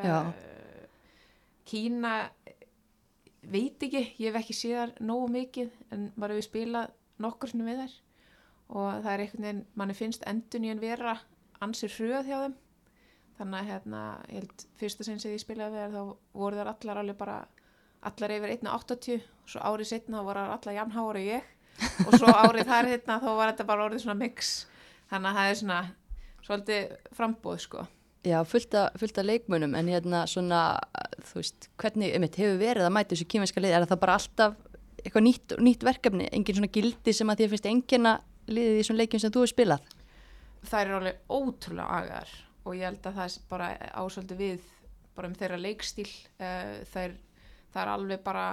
Speaker 2: Já.
Speaker 5: Uh, Kína veit ekki, ég hef ekki séð þar nógu mikið en bara við spilað nokkur svona við þær. Og það er einhvern veginn, manni finnst endun í en vera ansir hröð hjá þeim. Þannig að hérna, ég held fyrsta sinn sem ég spilaði við þær þá voru þær allar alveg bara allar yfir 1.80 og svo árið setna voru þær allar jafnhára og ég. Og svo árið þar hérna þá var þetta bara orðið svona mix. Þannig að það er svona svolítið frambóð sko
Speaker 2: Já, fullt af, leikmunum en hérna svona, þú veist, hvernig um hefur verið að mæta þessu kýminska liði, er það bara alltaf eitthvað nýtt, nýtt verkefni, engin svona gildi sem að þér finnst engina liðið í þessum leikjum sem þú hefur spilað?
Speaker 5: þær eru alveg ótrúlega agaðar og ég held að það er bara ásöldu við bara um þeirra leikstíl uh, þær, það er alveg bara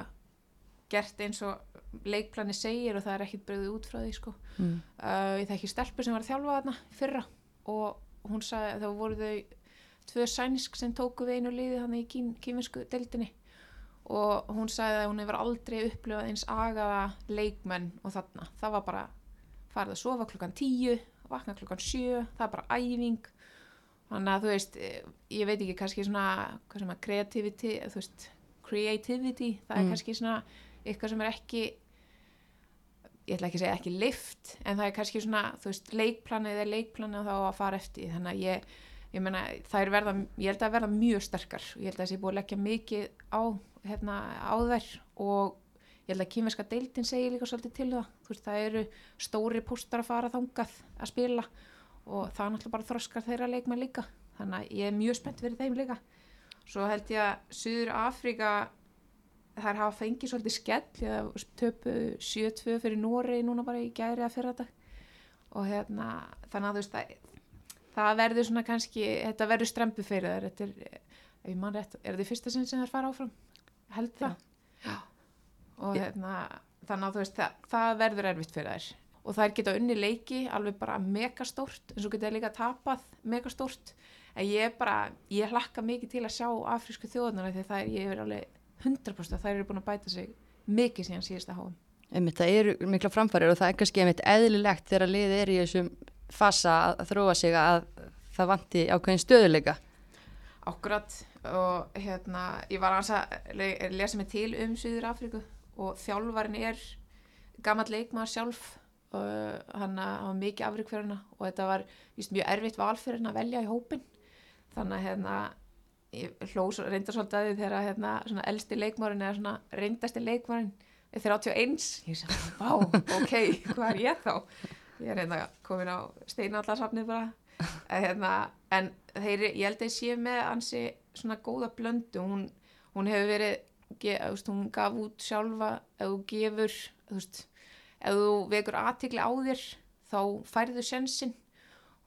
Speaker 5: gert eins og leikplani segir og það er ekkit bröðið út frá því sko.
Speaker 2: Mm.
Speaker 5: uh, ég þekki stelpu sem var að þjálfa þarna fyrra og hún sagði að þá voru þau tvö sænsk sem tóku við einu liði hann í kín, kíminsku deildinni. Og hún sagði að hún hefur aldrei upplifað eins agaða leikmenn og þarna, það var bara farið að sofa klukkan tíu vakna klukkan sjö, það er bara æfing. Þannig að þú veist eh, ég veit ekki kannski svona hvað sem að creativity, þú veist creativity, það er
Speaker 2: Mm.
Speaker 5: kannski svona eitthvað sem er ekki ég ætla ekki að segja ekki lift en það er kannski svona, þú veist, leikplanið er leikplanið og þá að fara eftir þannig að ég, ég meina, það er verða ég held að verða mjög sterkar. Ég held að sé búið að leggja mikið á hérna, á þær og ég held að kýmverska deildin segir líka svolítið til það. Þú veist, það eru stóri póstar að fara þangað að spila og það er náttúrulega bara þroskar þeirra leikmenn líka. Þannig að ég er mjög spennt fyrir þeim líka. Svo held ég að Suður Afríka þær hafa fengið svolítið skell. Að töpu 7-2 fyrir Nóri núna bara í gæri að fyrra dag og hérna þannig að þú veist það, það verður svona kannski þetta verður strempu fyrir þær þetta er, ef ég man rétt, er þetta fyrsta sinn sem þær fara áfram? Held það. Já. og hérna þannig að þú veist það, það verður erfitt fyrir þær. Og þær geta unni leiki alveg bara megastórt en svo geta þær líka tapað megastórt en ég er bara, ég hlakka mikið til að sjá afrísku þjóðunar því það er, ég er alveg 100% að þær eru búin að bæta sig mikið síðan síðasta háum
Speaker 2: Einmitt, það eru mikla framfærir og það er kannski einmitt eðlilegt þegar liðið er í þessum fasa að, þróa sig að það vanti ákveðin stöðuleika.
Speaker 5: Akkurat og hérna ég var að le lesa mig til um Suður Afríku og þjálfarin er gammal leikmaður sjálf og hann var mikið afrík fyrir hana og þetta var víst, mjög erfitt val fyrir hann að velja í hópin þannig að hérna hlós reyndar svolítið að því þegar hérna svona elsti leikmaðurinn eða svona reyndasti leikmaðurinn er 31 ég sem, vá, ok, [LAUGHS] hvað er ég þá ég er hérna komin á steinallarsafnið bara. En, hérna, en þeir, ég held að sé með ansi svona góða blöndu. Hún, hún hefur verið ge, veist, hún gaf út sjálfa ef þú gefur veist, ef þú vekur aðtikli á þér þá færðu sjensin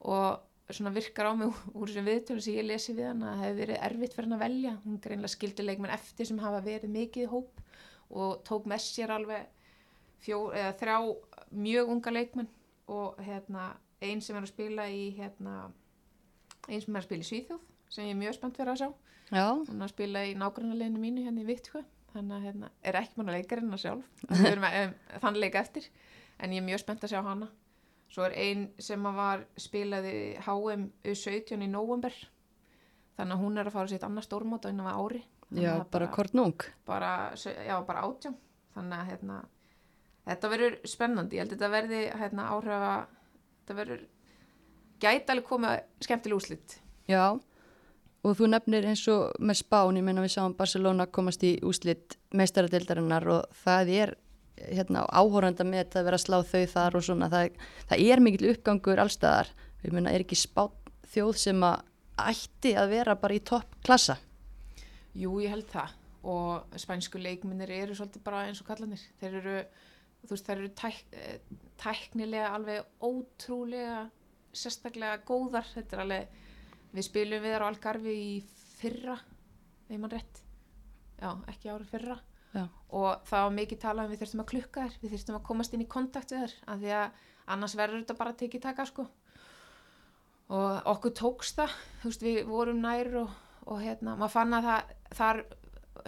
Speaker 5: og svona virkar á mig úr þessum viðtölu sem ég lesi við hann að það hefur verið erfitt fyrir hann að velja. Hún greinlega skildi leikmenn eftir sem hafa verið mikið hóp og tók með sér alveg fjó, þrjá mjög unga leikmenn og hérna, einn sem er að spila í hérna, einn sem er að spila í Svíþjóð sem ég er mjög spennt fyrir að sjá.
Speaker 2: Já,
Speaker 5: hún er að spila í nágrunarleginu mínu hérna í Vittkvæ þannig að hérna, er ekki mann að leika hérna sjálf. Um, þann leika eftir. En ég er mjög spennt að sjá hana. Svo er ein sem var spilaði HM U17 í november þannig að hún er að fara sitt annað stórmót á innan ári. Þannig
Speaker 2: já,
Speaker 5: það
Speaker 2: bara kortnung.
Speaker 5: bara, já, bara átján. Þannig að hérna, þetta verður spennandi. Ég held að þetta verði hérna, áhrifa það verður gæti alveg komið skemmtileg úslit
Speaker 2: Já, og þú nefnir eins og með Spán, ég menna við sáum Barcelona komast í úslit meistaradeildarinnar og það er hérna, áhóranda með að vera að slá þau þar og svona, það, það er mikil uppgangur allstaðar, ég menna er ekki Spán þjóð sem að ætti að vera bara í topp klassa?
Speaker 5: Jú, ég held það. Og spænsku leikminnir eru svolítið bara eins og kallanir þeir eru, þú veist, þeir eru tæk, eh, tæknilega alveg ótrúlega sérstaklega góðar, þetta er alveg við spilum við þar á Algarvi í fyrra, þegar mann rétt. Já, ekki árið fyrra.
Speaker 2: Já.
Speaker 5: og það var mikið talað um við þurftum að klukka þær, við þurftum að komast inn í kontakt við þær, af því að annars verður þetta bara tekið taka sko. Og okkur tókst það þú veist, við vorum nær og, og hérna, maður fann að það þar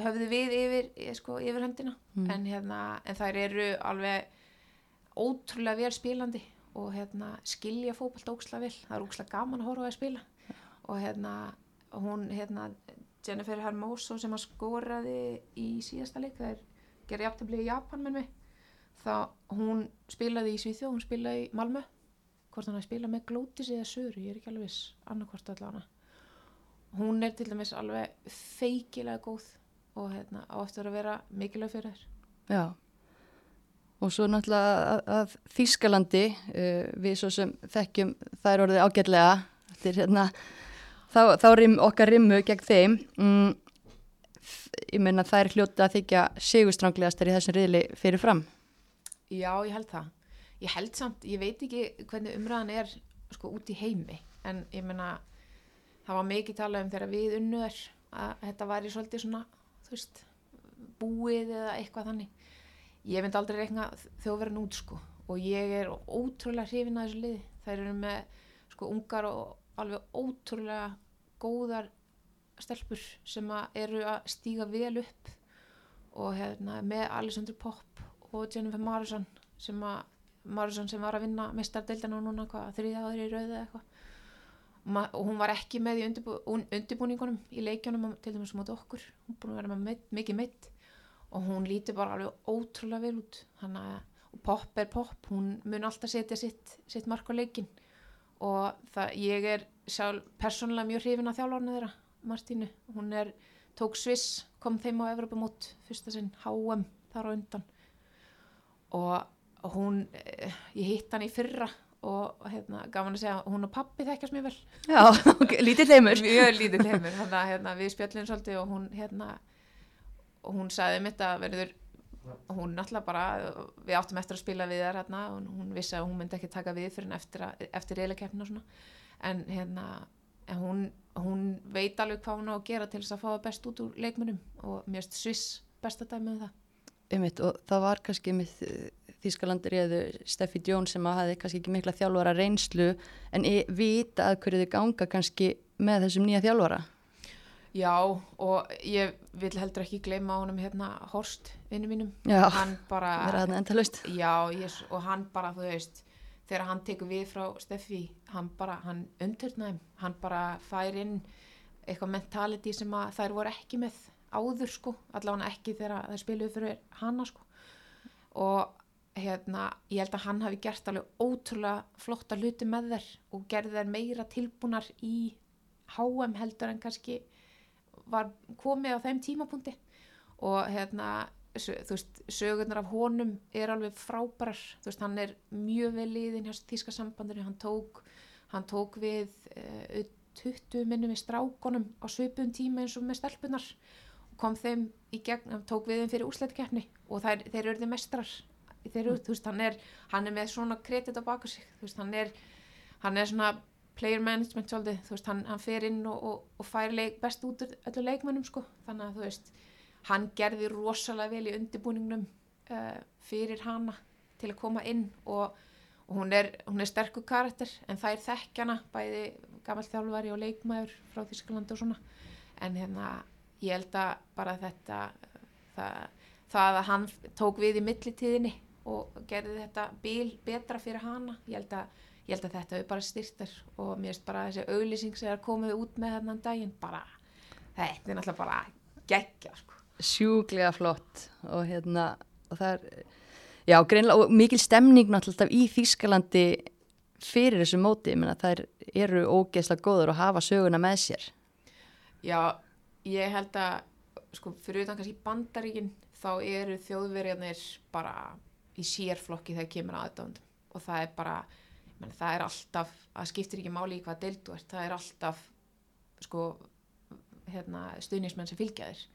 Speaker 5: höfðu við yfir, sko, yfir höndina.
Speaker 2: Mm.
Speaker 5: en, hérna, en þær eru alveg ótrúlega vel spilandi og hérna, skilja fótballt óksla vel, það er óksla gaman að horfa að spila. Og hérna hún, hérna, Jennifer Hermoso sem að skoraði í síðasta leik, það er gerði jafntabli í Japan með mig. Þá hún spilaði í Svíþjóð, hún spilaði í Malmö. Hvort hann að spila með glótis eða söru, ég er ekki alveg viss annarkvort allavega hún er til dæmis alveg feikilega góð og hérna, á eftir að vera mikilvæg fyrir þér
Speaker 2: Já, og svo náttúrulega að, að Þískalandi, uh, við svo sem þekkjum þær orðið ágætlega, þetta er hérna, þá, þá rim, okkar rimmu gegn þeim, mm, ég meina þær hljóta að þykja sigurstránglegastar í þessum riðli fyrir fram.
Speaker 5: Já, ég held það. Ég held samt, ég veit ekki hvernig umræðan er sko út í heimi, en ég meina það var mikið talað um þegar við unnuðar að þetta væri svolítið svona, þú veist, búið eða eitthvað þannig. Ég myndi aldrei reikna þjóðverðin út sko og ég er ótrúlega hrifin að þessu liði. Þær eru með sko ungar og alveg ótrúlega góðar stelpur sem að eru að stíga vel upp og hérna með Alessandru Popp og Jennifer Morrison sem að Morrison sem var að vinna mestardeildina núna hvað, þriðja áður í rauðu eða eitthvað og, hún var ekki með í undirbú, un- undirbúningunum í leikjunum á- til dæmis móti okkur, hún búin að vera með mikið meitt og hún lítur bara alveg ótrúlega vel út. Hanna, og Popp er Popp, hún mun alltaf setja sitt, sitt mark á leikin og það, ég er sjálf persónulega mjög hrifin að þjálfarnu þeirra Martínu, hún er tók Sviss, kom þeim á Evropamót fyrsta sinn, HM þar á undan. Og hún eh, ég hitt hann í fyrra og hérna, gaman að segja, hún og pappi þekkjast mjög vel.
Speaker 2: Já, ok, lítið þeimur.
Speaker 5: mjög lítið heimur þannig að hérna, við spjöllum svolítið og hún hérna og hún sagði mitt að verður hún náttúrulega bara, við áttum eftir að spila við þær hérna og hún vissi að hún myndi ekki taka við fyrir eftir, eftir reyðleikeppna og svona. En hérna en hún, hún veit alveg hvað hún á að gera til þess að fá það best út úr leikmunum og finnst Sviss besta dæmi um það
Speaker 2: Einmitt, og það var kannski með Þískalandir eða Steffi Jones sem að hafi kannski ekki mikla þjálfara reynslu en vita að hverju þau ganga kannski með þessum nýja þjálfara.
Speaker 5: Já, og ég vil heldur ekki gleyma honum hérna Horst, vinnu mínum
Speaker 2: Já,
Speaker 5: hann bara. [LAUGHS] Já, yes, og hann bara, þú veist, þegar hann tekur við frá Steffi, hann bara, hann umturnaðum, hann bara fær inn eitthvað mentality sem að þær voru ekki með áður, sko, allavega ekki þegar þær spiluðu fyrir hana, sko. Og hérna, ég held að hann hafi gert alveg ótrúlega flotta hluti með þær og gerði þær meira tilbúnar í HM heldur en kannski var komið á þeim tímapunkti. Og hérna þú veist, sögurnar af honum er alveg frábærar, þú veist, hann er mjög vel liðin hjá þýska sambandinu. Hann tók, hann tók við uh, 20 minnum í strákonum á svipum tíma eins og með stelpunar kom þeim í gegn tók við þeim fyrir úsleitkeppni og þær, þeir eru mestrar. Þeir eru, þú veist, hann er, hann er með svona kredit á baka sig, þú veist, hann er hann er svona player management svolítið, þú veist, hann, hann fer inn og, og, og fær leik, best út úr öllu leikmönnum sko, þannig að þú veist hann gerði rosalega vel í undirbúningnum uh, fyrir hana til að koma inn og, og hún er, hún er sterkur karakter en það er þekkjana, bæði gammal þjálfari og leikmaður frá Þísklandi og svona. En hérna, ég held að bara þetta það, það að hann tók við í millitíðinni og gerði þetta bíl betra fyrir hana, ég held að ég held að þetta hefur bara styrtar og mér finnst bara þessi auglýsing sem er komið út með þennan daginn bara, þetta er náttúrulega bara geggja sko.
Speaker 2: sjúklega flott og hérna og það er, já, greinlega og mikil stemning náttúrulega í Þýskalandi fyrir þessu móti, ég meina þær eru ógeðslega góður og hafa söguna með sér
Speaker 5: Já, ég held að sko, fyrir utan kannski bandaríkin þá eru þjóðverjarnir bara í sérflokki þegar kemur aðdándum og það er bara menn, það er alltaf, það skiptir ekki máli í hvað deild þú ert, það er alltaf sko hérna, stuðnismenn sem fylgja þér.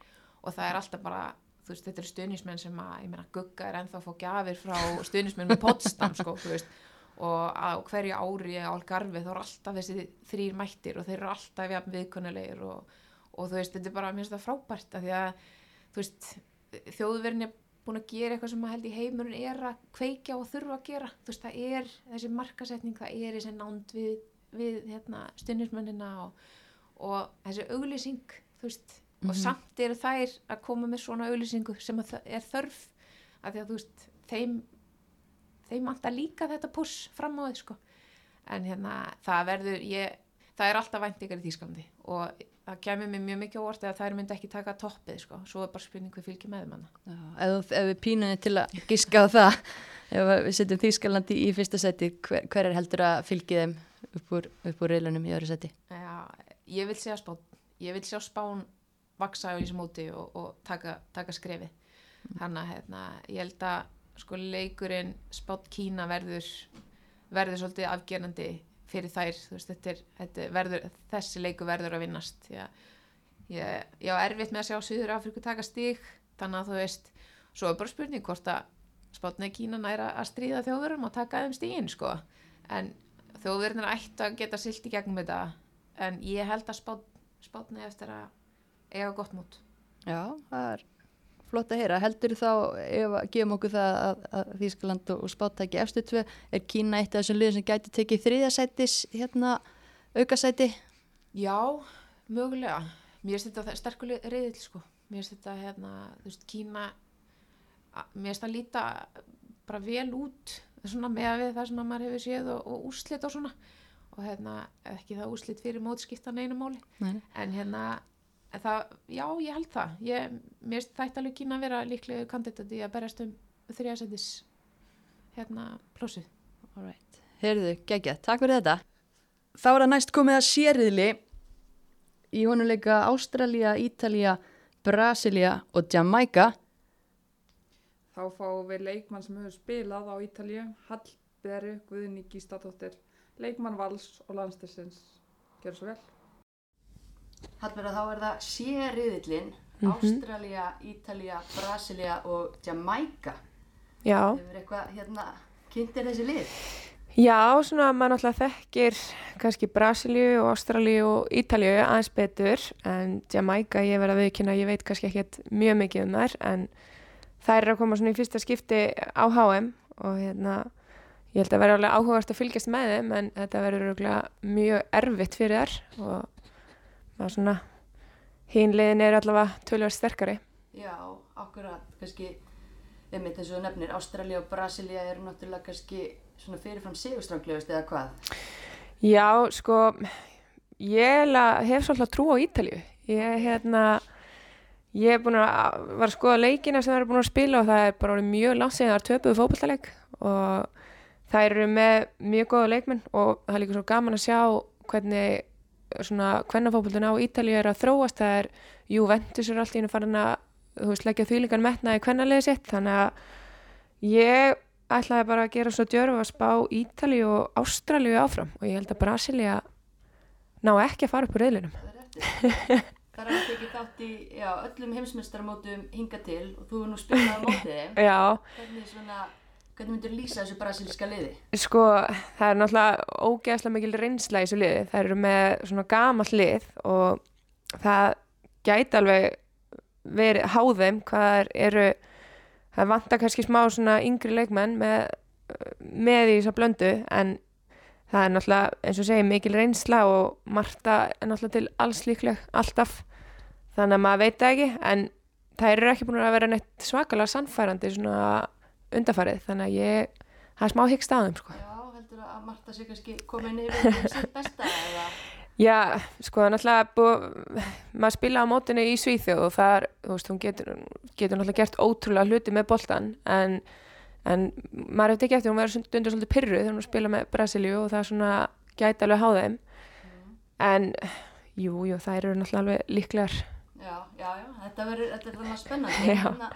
Speaker 5: Og það er alltaf bara þú veist, þetta eru stuðnismenn sem að, ég meina, Gugga er ennþá að fá gjafir frá stuðnismenn með Potsdam, sko, þú veist. Og á hverju ári á Algarvi þá eru alltaf þessi þrýr mættir og þeir eru alltaf viðkunnulegir og, og þú veist, þetta er bara mér finnst það frábært af því að, þú veist þjóðverðin er búin að gera eitthvað sem að held í heimurinn er að kveikja og þurfa að gera. Þú veist, það er þessi markasetning það er þessi nánd við, við hérna, stundismennina og, og þessi auglýsing, veist. Og
Speaker 2: Mhm.
Speaker 5: samt eru þær að koma með svona auglýsingu sem að er þörf. Af því að þú veist, þeim þeim vantar líka þetta puss fram á þið sko. En hérna það verður ég, það er alltaf væntingar í Þýskalandi. Og það kemur mér mjög mikið orð að þær myndi ekki taka toppið sko. Svo er bara spurning hvað fylgir með
Speaker 2: Já, ef, ef við pínunni til að giska á það [LAUGHS] ef við setjum Þýskalandi í fyrsta seti hver, hver er heldur að fylgi þeim upp úr, upp úr reilunum í öðru seti
Speaker 5: Já, ég vil sjá spán ég vil sjá spán vaksa á þessu móti og, og taka, taka skrefi þannig að hérna, ég held að sko leikurinn spán Kína verður verður svolítið afgerandi fyrir þær, veist, þetta er, þetta er verður, þessi leiku verður að vinnast Já, ég, ég á erfitt með að sjá Suður Afriku taka stík þannig að þú veist, svo er bara spurning hvort að spátni Kína næra að stríða þjóðverðum og taka þeim stígin sko. En þjóðverðin ætti að geta silt í gegnum þetta en ég held að spát, spátni eftir að eiga gott mót.
Speaker 2: Já, það er flott að heyra. Heldur þá, ef að gefum okkur það að, að Þýskaland og, spáttæki efstu tvö, er Kína eitt af þessum liðum sem gæti tekið þriðasætis hérna aukasæti?
Speaker 5: Já, mögulega mér finnst þetta sterkuleg reyðil sko mér finnst þetta hérna, þú veist, Kína mér finnst það líta bara vel út svona með við það sem að maður hefur séð og, og úrslit og svona og hérna, ekki það úrslit fyrir mótskiptan einu máli
Speaker 2: Nei.
Speaker 5: en hérna það, já, ég held það ég, mér þetta alveg Kína að vera líklega kandidat í að berast um þriðasendis hérna plósið
Speaker 2: Alright. Heyrðu, geggjað, takk fyrir þetta. Þá er það næst komið að sériðli í honum leika Ástralía, Ítalía, Brasilia og Jamaica.
Speaker 1: Þá fáum við leikmann sem hefur spilað á Ítalíu, Hallberu Guðni Gístadóttir, leikmann Vals og landstessins. Gjör svo vel.
Speaker 2: Hallberða, þá er það sériðlin
Speaker 6: Mhm.
Speaker 2: Ástralía, Ítalía, Brasilia og Jamaica.
Speaker 6: Já,
Speaker 2: Hefur eitthvað hérna, kynntir þessi lið?
Speaker 6: já, svona maður náttúrulega þekkir kannski Brasilíu og Ástralíu og Ítalíu aðeins betur en Jamaica ég verð að viðkynna, ég veit kannski ekkert mjög mikið um þær en þær eru að koma svona í fyrsta skipti á HM og hérna ég held að vera alveg áhugast að fylgjast með þeim en þetta verður mjög erfitt fyrir þær og maður svona hín liðin er allavega tölvöld sterkari.
Speaker 2: Já, akkurat, kannski, einmitt eins og nefnir, Ástralía og Brasilia eru náttúrulega kannski svona fyrirfram sigurstranglegust eða hvað?
Speaker 6: Já, sko, ég hef svolítið trú á Ítalíu. Ég, hérna, ég er búin að, var að skoða leikina sem það eru búin að spila og það er bara mjög langt síðan það er töpuð fótballtaleik og það eru með mjög góða leikmenn og það er líka svo gaman að sjá hvernig svona hvernafótballtun á Ítalíu er að þróast. Það er Juventus er allt í hennu farin að, þú veist, leggja þvílingan metna í hvernaliði sitt, þannig að ég ætlaði bara að gera svo djörf að spá Ítalíu og Ástralíu áfram og ég held að Brasilia ná ekki að fara upp úr reyðlunum.
Speaker 2: Það er að [LAUGHS] tekið þátt í já, öllum heimsmeistaramótum hinga til og þú er nú spilað á mótið Hvernig, svona, hvernig myndir lýsa þessu brasilíska liði?
Speaker 6: sko það er náttúrulega ógeðslega mikil reynsla í þessu liði. Það eru með svona gamall lið og það gæti alveg verið háðum hvað eru, það vantar kannski smá svona yngri leikmenn með, með í þess að blöndu en það er náttúrulega eins og segja mikil reynsla og Marta er náttúrulega til alls líkleg alltaf þannig að maður veit ekki en það eru ekki búin að vera neitt svakalega sannfærandi svona undarfarið þannig að ég, það er smá hyggst aðeim sko.
Speaker 2: Já, heldur að Marta sé kannski komin yfir um [LAUGHS] sitt besta eða?
Speaker 6: Já, sko, náttúrulega búið, maður spila á mótinu í Svíþjóð og það er, þú veist, hún getur, getur náttúrulega gert ótrúlega hluti með boltan en
Speaker 5: en maður hefði tekið eftir hún verður stundur svolítið pyrruð þegar hún spila með Brasilíu og það er svona gæti alveg há þeim en jú, jú, það eru náttúrulega alveg líklegar
Speaker 2: Já, já, já, þetta verður, þetta er þannig spennandi. [LAUGHS]
Speaker 5: Já.
Speaker 2: Hérna,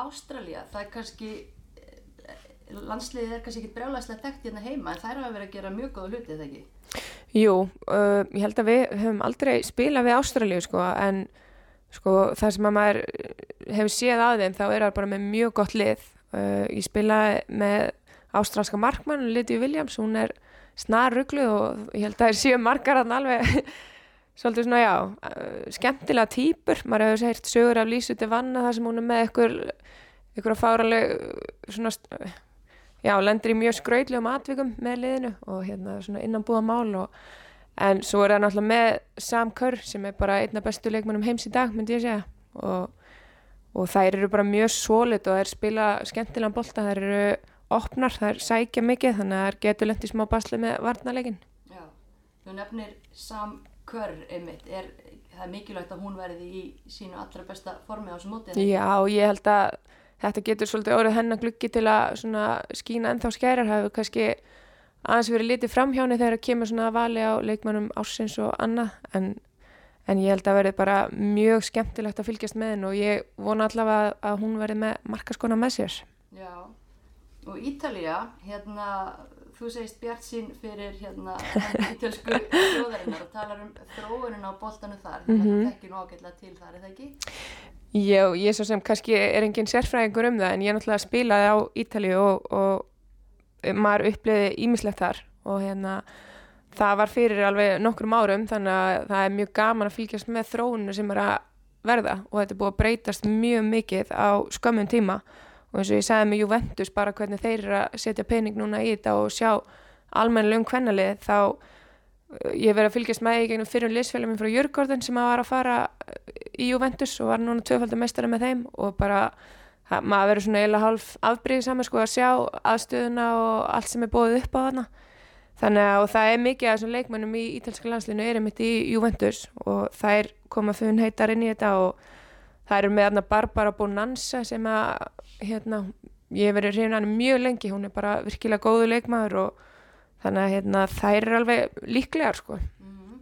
Speaker 2: Ástralía, það er kannski, landsliðið er kannski ekki brjálæslega þekkt hérna heima, en þær hafa verið að gera mjög góða hluti, eða ekki?
Speaker 5: Jú, uh, ég held að við höfum aldrei spilað við Ástralíu sko, en sko, það sem að maður hefur séð að þeim þá er það bara með mjög gott lið. Uh, ég spilaði með ástralska markmann, Lydia Williams, hún er snar ruglu og ég held að það er séu margar hann alveg [LAUGHS] svolítið svona, já, uh, skemmtilega týpur. Maður hefur heyrt sögur af Lísu til vanna þar sem hún er með ykkur, ykkur fáraleg svona, já, lendir í mjög skrautlegum atvikum með liðinu og hérna svona innanbúða mál og en svo er það náttúrulega með Sam Kerr sem er bara einna bestu leikmannum heims í dag myndi ég segja. Og, og þær eru bara mjög sólit og þær spila skemmtilegan bolta, þær eru opnar, þær sækja mikið þannig að þær getur lent í smá basli með varnarleikin
Speaker 2: Já, þú nefnir Sam Kerr einmitt, er, það er mikilvægt að hún verði í sínu allra besta formi á þessu móti.
Speaker 5: Já, ég held að þetta getur svolítið orðið hennar gluggi til að skína ennþá skærar hafi kannski aðeins verið litið framhjáni þegar það kemur svona að vali á leikmannum ársins og annað en, en ég held að verði bara mjög skemmtilegt að fylgjast með henn og ég vona allavega að hún verði með markaskona með sér.
Speaker 2: Já, og Ítalía, hérna, þú segist Bjart sín fyrir hérna ítölsku [LAUGHS] þjóðarinnar og talar um þróunin á boltanu þar, að
Speaker 5: Mhm.
Speaker 2: þú þekkir nú ágætlega til þar, er það ekki?
Speaker 5: Ég, ég svo sem kannski er engin sérfræðingur um það en ég náttúrulega spilaði á Ítalíu og, og maður uppliði ímislegt þar. Og hérna það var fyrir alveg nokkrum árum þannig að það er mjög gaman að fylgjast með þróuninu sem er að verða. Og þetta er búið að breytast mjög mikið á skömmun tíma. Og eins og ég sagði með Juventus bara hvernig þeir eru að setja pening núna í þetta og sjá almennilegum kvennalið þá ég verið að fylgjast með í gegnum fyrir liðsfélagum frá Jörgården sem var að fara í Juventus og var núna tvöfaldar meistara með þeim og bara það, maður verður svona eiginlega hálf afbríðið saman sko að sjá aðstöðuna og allt sem er bóðið upp á þarna. Þannig að það er mikið af þessum leikmönnum í ítalska landslinu er einmitt í Juventus og þær koma fyrir heitar inn í þetta og það eru með þarna Barbara Bonanza sem að hérna, ég verið hrifin hann mjög lengi, hún er bara virkilega góðu leikmaður og þannig að hérna, þær eru alveg líklegar sko.
Speaker 2: Mm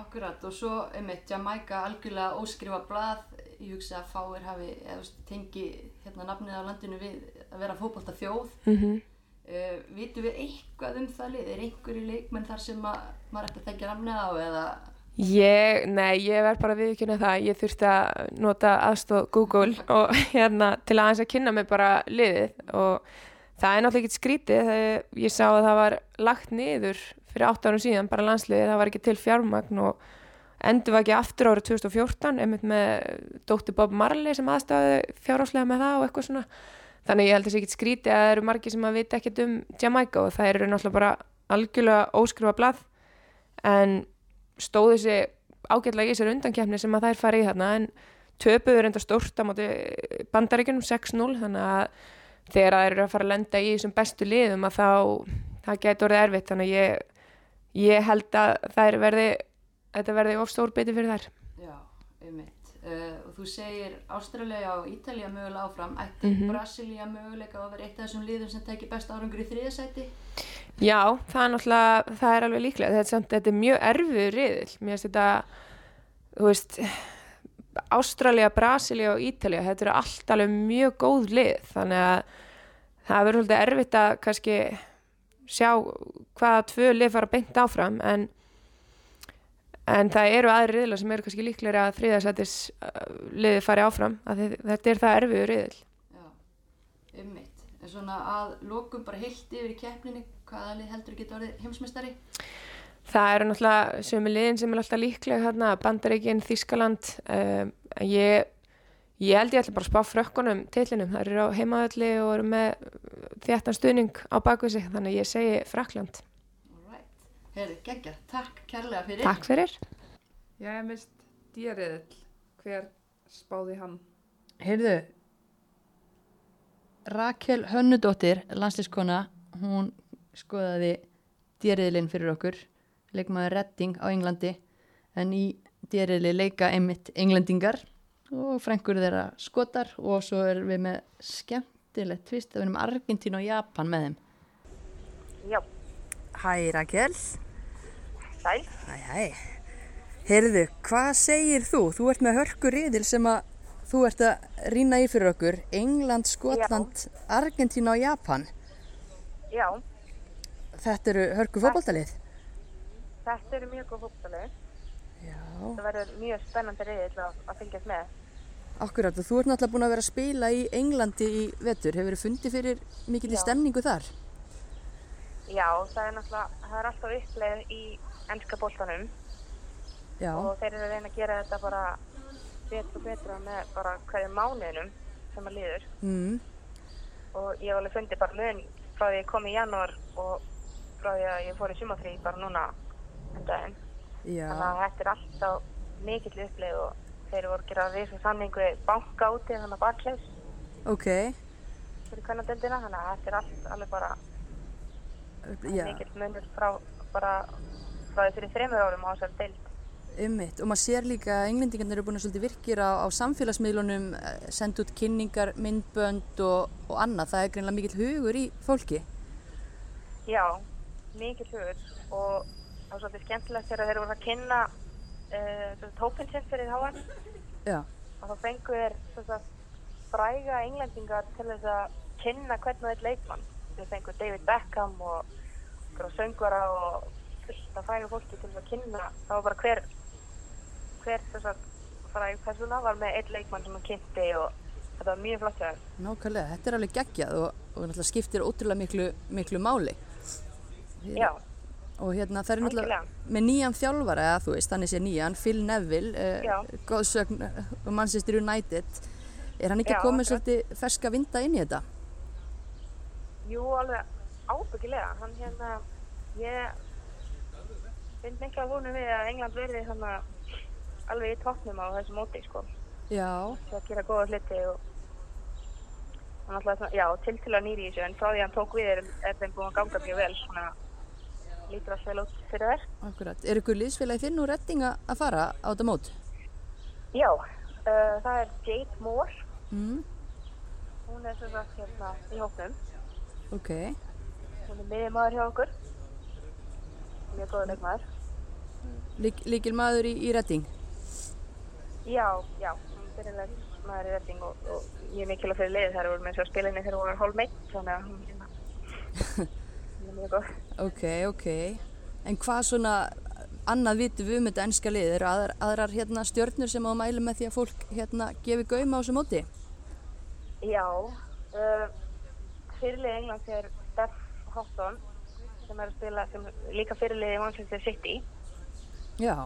Speaker 2: Akkurat, og svo einmitt Jamaica algjörlega óskrifa blað. Ég hugsa að fáir hafi eða, tengi hérna nafnið á landinu við að vera fótbolta þjóð
Speaker 5: Mm
Speaker 2: uh, vitum við eitthvað um það lið? Er einhverju leikmenn þar sem að maður ætti að þekka nafnið á eða?
Speaker 5: Ég, nei, ég verð bara viðkynna það, ég þurfti að nota aðstóð Google og hérna til að aðeins að kynna mig bara liðið og það er náttúrulega ekki skrítið þegar ég sá að það var lagt niður fyrir 8 árum síðan bara landsliðið, það var ekki til fjármagn og endur var ekki aftur árið 2014 einmitt með dóttir Bob Marley sem aðstáði fjáráslega með það og eitthvað svona. Þannig ég held þessi ekki skrítið að það eru margir sem að vita ekkert um Jamaica og það eru náttúrulega bara algjörlega óskrifa blað. En stóð þessi ágætlega í þessari undankefni sem að þær fara í þarna en töpuður enda stórt á móti bandaríkjunum 6-0 þannig að þegar þær eru að fara að lenda í þessum bestu liðum að þá það getur orðið erfitt þannig að ég, ég held að þær verði þetta verði of stór biti fyrir þær
Speaker 2: Já, einmitt. Uh, og þú segir Ástralja og Ítalía mögulega áfram. Ætti
Speaker 5: Mhm.
Speaker 2: Brasilia möguleika að vera eitt af þessum liðum sem tekir besta árangur í þriðasæti?
Speaker 5: Já, það er náttúrulega, það er alveg líklega þetta er, samt, þetta er mjög erfiður riðil mér finnst þetta, þú veist Ástralja, Brasilia og Ítalja, þetta eru allt alveg mjög góð lið, þannig að það verður svolítið erfitt að kannski sjá hvaða tvö lið fara beint áfram en en það eru aðri riðla sem eru kannski líklega að þriðasætis liðið fari áfram, þetta er það erfiður riðil
Speaker 2: Já, einmitt. En svona að lokum bara heilt yfir í keppninni, hvaða lið heldur geta orðið heimsmeistari?
Speaker 5: Það eru náttúrulega sömu liðin sem er alltaf líklega hérna, Bandaríkin, Þískaland um, ég, ég held ég ætla bara að spá frökkunum tillinum, það eru á heimaðalli og eru með þéttan stuðning á bakvið sig, þannig ég segi Frakland
Speaker 2: Alright. Herri, geggja, takk kærlega fyrir.
Speaker 5: Takk fyrir
Speaker 1: Ég hef mist dýriðill. Hver spáði hann?
Speaker 2: Heyrðu, Rakel Hönnudóttir, landslískona, hún skoðaði dýriðlinn fyrir okkur, leikmaður Redding á Englandi, en í dýriðli leika einmitt englendingar og frængur þeirra skotar og svo erum við með skemmt
Speaker 7: skemmtilegt tvist að við erum Argentínu og Japan með þeim.
Speaker 4: Já,
Speaker 2: Hæ Rakel.
Speaker 4: sæl.
Speaker 2: Hæ hæ. Heyrðu, hvað segir þú? Þú ert með hörku riðil sem að þú ert að rýna í fyrir okkur. England, Skotland, Argentína og Japan.
Speaker 4: Já,
Speaker 2: Þetta eru hörku fótboltalið.
Speaker 4: Þetta eru mjög góð.
Speaker 2: Já.
Speaker 4: Það verður mjög spennandi reyðill að, að fylgjast með.
Speaker 2: Akkurat, og þú ert náttúrulega búin að vera að spila í Englandi í vetur. Hefur þið fundið fyrir mikil í stemningu þar?
Speaker 4: Já, það er náttúrulega, það er alltaf uppleið í ennska bóltanum
Speaker 2: Já.
Speaker 4: og þeir eru að reyna að gera þetta bara betur og betra með bara hverju mánuðinum sem að líður
Speaker 2: Mm.
Speaker 4: og ég hef alveg fundið bara mun frá því ég kom í janúar og frá því að ég fór í sumafrí bara núna en daginn. Þannig að þetta er alltaf mikill uppleið og þeir voru að gera við svo samning við banka úti þannig að Barclays
Speaker 2: Ok.
Speaker 4: fyrir kvennadeldina þannig að þetta er allt alveg bara mikill munur frá bara frá því fyrir þreymur árum á þessari deild.
Speaker 2: Ummitt og maður sér líka að englendingarnir eru búin að svolítið virkir á, á samfélagsmiðlunum, eh, senda út kynningar, myndbönd og, og annað. Það er greinlega mikill hugur í fólki.
Speaker 4: Já, mikill hugur og það var svolítið skemmtilegt þegar þeir voru að kynna uh, tópinn sinn fyrir háan
Speaker 2: Já.
Speaker 4: og þá fengu þeir fræga englendingar til þess að kynna hvernig þeir leikmann. Þeir fengu David Beckham og söngvara og fullt af fræga fólki til þess að kynna. Það var bara hver, hver þess að fræg persóna var með einn leikmann sem hann kynnti og þetta var mjög flott þeim.
Speaker 2: Nákvæmlega, þetta er alveg geggjað og, og skiptir ótrúlega miklu, miklu máli.
Speaker 4: Já,
Speaker 2: Og hérna það er náttúrulega með nýjan þjálfara, eða þú veist, þannig sé nýjan, Phil Neville, uh, góðsögn uh, Manchester United. Er hann ekki að koma svolítið ferska vinda inn í þetta?
Speaker 4: jú alveg ábyggilega. Hann hérna, ég finnst mikla vonum við að England verði þannig alveg í toppnum á þessu móti, sko.
Speaker 2: Já.
Speaker 4: til að gera góða hluti og hann alltaf já, til til að nýri í þessu en frá því að hann tók við er, er þeim búin að ganga mjög vel svona lítur allt vel út fyrir þær.
Speaker 2: Akkurat. Er ykkur liðsfélagi þinn úr retting að fara á þetta mót?
Speaker 4: Já, uh, það er Jade Moore,
Speaker 2: Mm.
Speaker 4: hún er sem sagt hérna í hóknum,
Speaker 2: Ok.
Speaker 4: hún er miðjumæður hjá okkur, mjög góða leikmaður.
Speaker 2: Lík, líkil maður í, í retting?
Speaker 4: Já, já, er fyrirlega maður í retting og, og mjög mikilvæg fyrir liðið þær voru með svo spilinni þegar hún var hálfmeitt, þannig að hún [LAUGHS] er mjög góð.
Speaker 2: Ok, ok. En hvað svona annað vitum við um þetta ennska lið? Eru aðrar, aðrar hérna, stjörnur sem á að mæla með því að fólk hérna, gefi gaum á þessu móti?
Speaker 4: Já, uh, fyrirlið Englands er Steph Houghton sem er að spila sem líka fyrirlið í Manchester City.
Speaker 2: Já,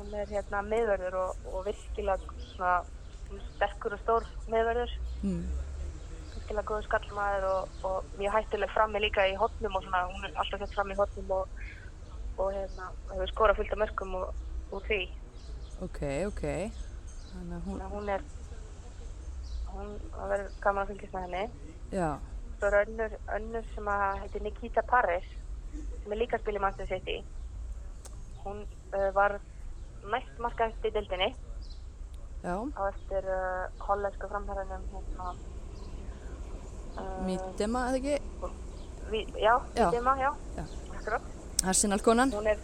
Speaker 4: Hún er hérna miðvörður og, og virkilega svona sterkur og stór miðvörður.
Speaker 2: mm.
Speaker 4: Virkilega góður skallmaður og, og mjög hættuleg frammi líka í hotnum og svona, hún er alltaf sett fram í hotnum og, og hérna, hefur skorað fullt af mörgum og, og því.
Speaker 2: ok, ok. Þannig að hún,
Speaker 4: hún er, hún, verður gaman að fylgjast með henni.
Speaker 2: já,
Speaker 4: Svo er önnur, önnur sem að heitir Nikita Paris sem er líka að spila í Manchester City. Hún uh, var næst markaðist í dildinni
Speaker 2: já,
Speaker 4: á eftir uh, hollensku framherranum hérna, uh,
Speaker 2: Mítema, eða ekki?
Speaker 4: vi, Já. Dima, já.
Speaker 2: Já.
Speaker 4: Akkurat.
Speaker 2: Arsenal konan?
Speaker 4: Hún er,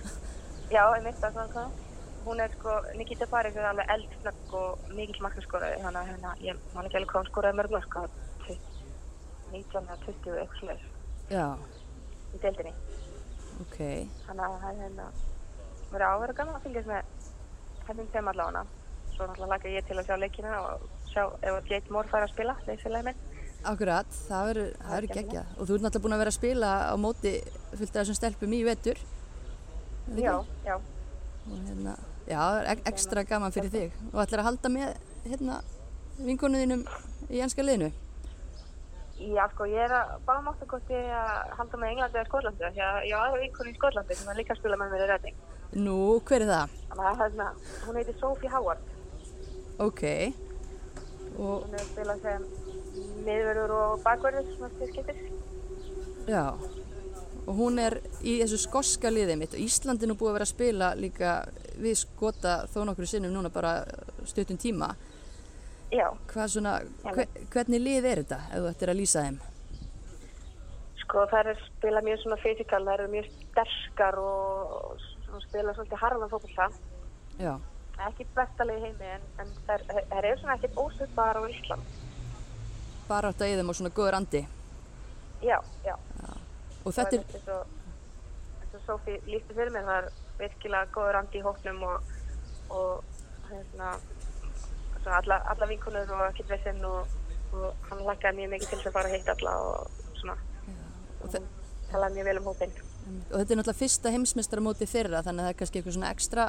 Speaker 4: já, að svona hvað. Hún er sko, Nikita Paris er alveg eldsnögg og mikill markaskoraði, þannig að hérna, ég man ekki alveg hvað hún skoraði mörg mörg, hvað, 19 eða 20 eitthvað slags
Speaker 2: Já,
Speaker 4: í dildinni.
Speaker 2: ok.
Speaker 4: Þannig að það er hérna verið áverða gaman að fylgjast með hennum þeim allavega. Svo náttúrulega laka ég til að sjá leikina og sjá ef að Jade Moore fær að spila, leysfélagi minn.
Speaker 2: Akkurat, það verður
Speaker 4: geggjað.
Speaker 2: Og þú ert náttúrulega búin að vera að spila á móti fullt af þessum stelpum í vetur.
Speaker 4: Já, já.
Speaker 2: Hérna, já, ek ekstra gaman fyrir þig. Og ætlar að halda með hérna vinkonuðinum í ennska liðinu?
Speaker 4: Já, sko, ég er að báða mátt að kosti að halda með Englandi eða Skólandi, því að ég á aðra vinkonu í Skólandi sem er líka að spila með mér í ræting.
Speaker 2: Nú, hver er það?
Speaker 4: Þannig hérna, hún heitir Sophie Howard.
Speaker 2: Ok. Og,
Speaker 4: Hún er að spila sem miðverður og bakverður, svona til skiptir.
Speaker 2: já. Og hún er í þessu skoska liðið mitt. Og Íslandi er búið að vera að spila líka við skota þó nokkru sinnum núna bara stuttum tíma.
Speaker 4: Já,
Speaker 2: svona, hve, hvernig lið er þetta ef þú ættir að lýsa þeim?
Speaker 4: sko þær er spila mjög svona fysikal, þær eru mjög sterkar og spila svolítið harðan fókbalta.
Speaker 2: Já,
Speaker 4: Ekki bestalegi heimi en, en þær, þær eru svona ekkert ósvipar á Ísland.
Speaker 2: Bara átt að þeim og svona góður andi.
Speaker 4: Já, já.
Speaker 2: Og þetta er,
Speaker 4: eins og, og Sofí lísti fyrir mér, það er virkilega góður andi í hóknum og, og hérna, alla, alla vinkunur og ekkert vesinn og, og hann lakkaði mjög mikið til þess að fara að hitta alla og svona.
Speaker 2: og,
Speaker 4: talaði mjög vel um hópinn.
Speaker 2: og þetta er náttúrulega fyrsta heimsmeistaramóti þeirra þannig að það er kannski eitthvað svona ekstra,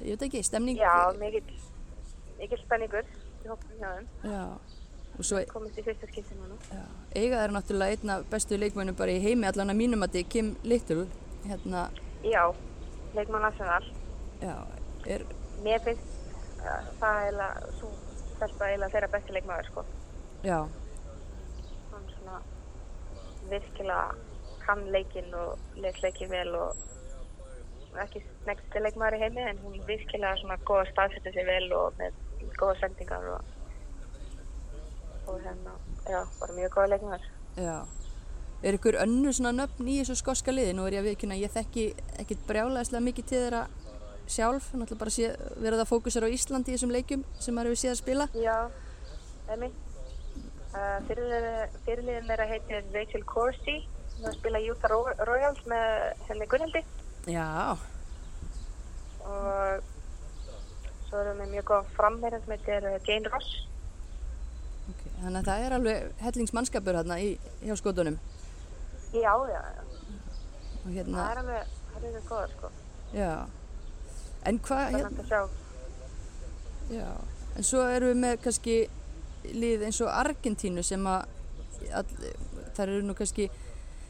Speaker 2: ég veit ekki, stemning.
Speaker 4: Já, mikill, mikill spenningur í hópnum hjá þeim.
Speaker 2: Já, svo
Speaker 4: Komist í fyrsta skipti núna.
Speaker 2: já, eiga þeir náttúrulega einna bestu leikmönnum bara í heimi allan að mínum að þetta Kim Little, hérna,
Speaker 4: Já, leikmann
Speaker 2: er,
Speaker 4: Mér finnst uh, það eiginlega, svo stelpa eiginlega þeirra besti leikmaður, sko.
Speaker 2: já,
Speaker 4: Hann svona virkilega kann leikinn og leik leikinn vel og ekki neksti leikmaður í heimi en hún virkilega svona góða staðsetja sig vel og með góða sendingar og og hérna, já, bara mjög góða leikmaður.
Speaker 2: já. Er ykkur önnu svona nöfn í þessu skoska liði? Nú er ég að viðkynna, ég þekki ekkit brjálæðislega mikið til þeirra sjálf, náttúrulega bara sé, verið að fókusera á Íslandi í þessum leikjum sem maður hefur séð að spila.
Speaker 4: Já, Emi. Uh, fyrirliðin þeirra heitir Rachel Corsi. Er að spila Ro- Royals með henni Gunnildi
Speaker 2: Já,
Speaker 4: og svo erum við mjög góðan framherjan sem heitir uh, Jane Ross.
Speaker 2: Þannig að það er alveg hellingsmannskapur hérna í, hjá skotunum.
Speaker 4: Já, já, já.
Speaker 2: Og
Speaker 4: Það
Speaker 2: hérna,
Speaker 4: er alveg, það er alveg góða sko.
Speaker 2: já. En hvað,
Speaker 4: Það
Speaker 2: hérna, já, en svo erum við með kannski lið eins og Argentínu sem að, það eru nú kannski,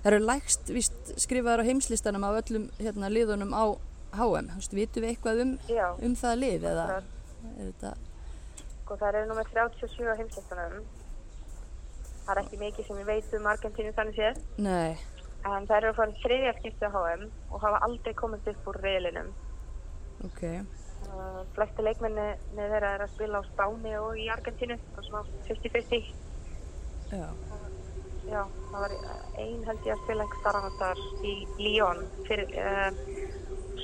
Speaker 2: það eru lægst víst skrifaðar á heimslistanum af öllum hérna liðunum á HM. Þú veist, vitum við eitthvað um, um það lið eða er þetta,
Speaker 4: sko það eru nummer 37 á heimslistanum. Það er ekki mikið sem ég veit um Argentínu þannig séð.
Speaker 2: nei,
Speaker 4: En þær eru að fara þriðja skipti á HM og hafa aldrei komist upp úr reyðlinum.
Speaker 2: ok,
Speaker 4: Uh, flesti leikmenni þeirra er að spila á Spáni og í Argentínu og svona 50-50
Speaker 2: já,
Speaker 4: já, það var ein held ég að spila einhver starf þar í Lyon fyrir uh,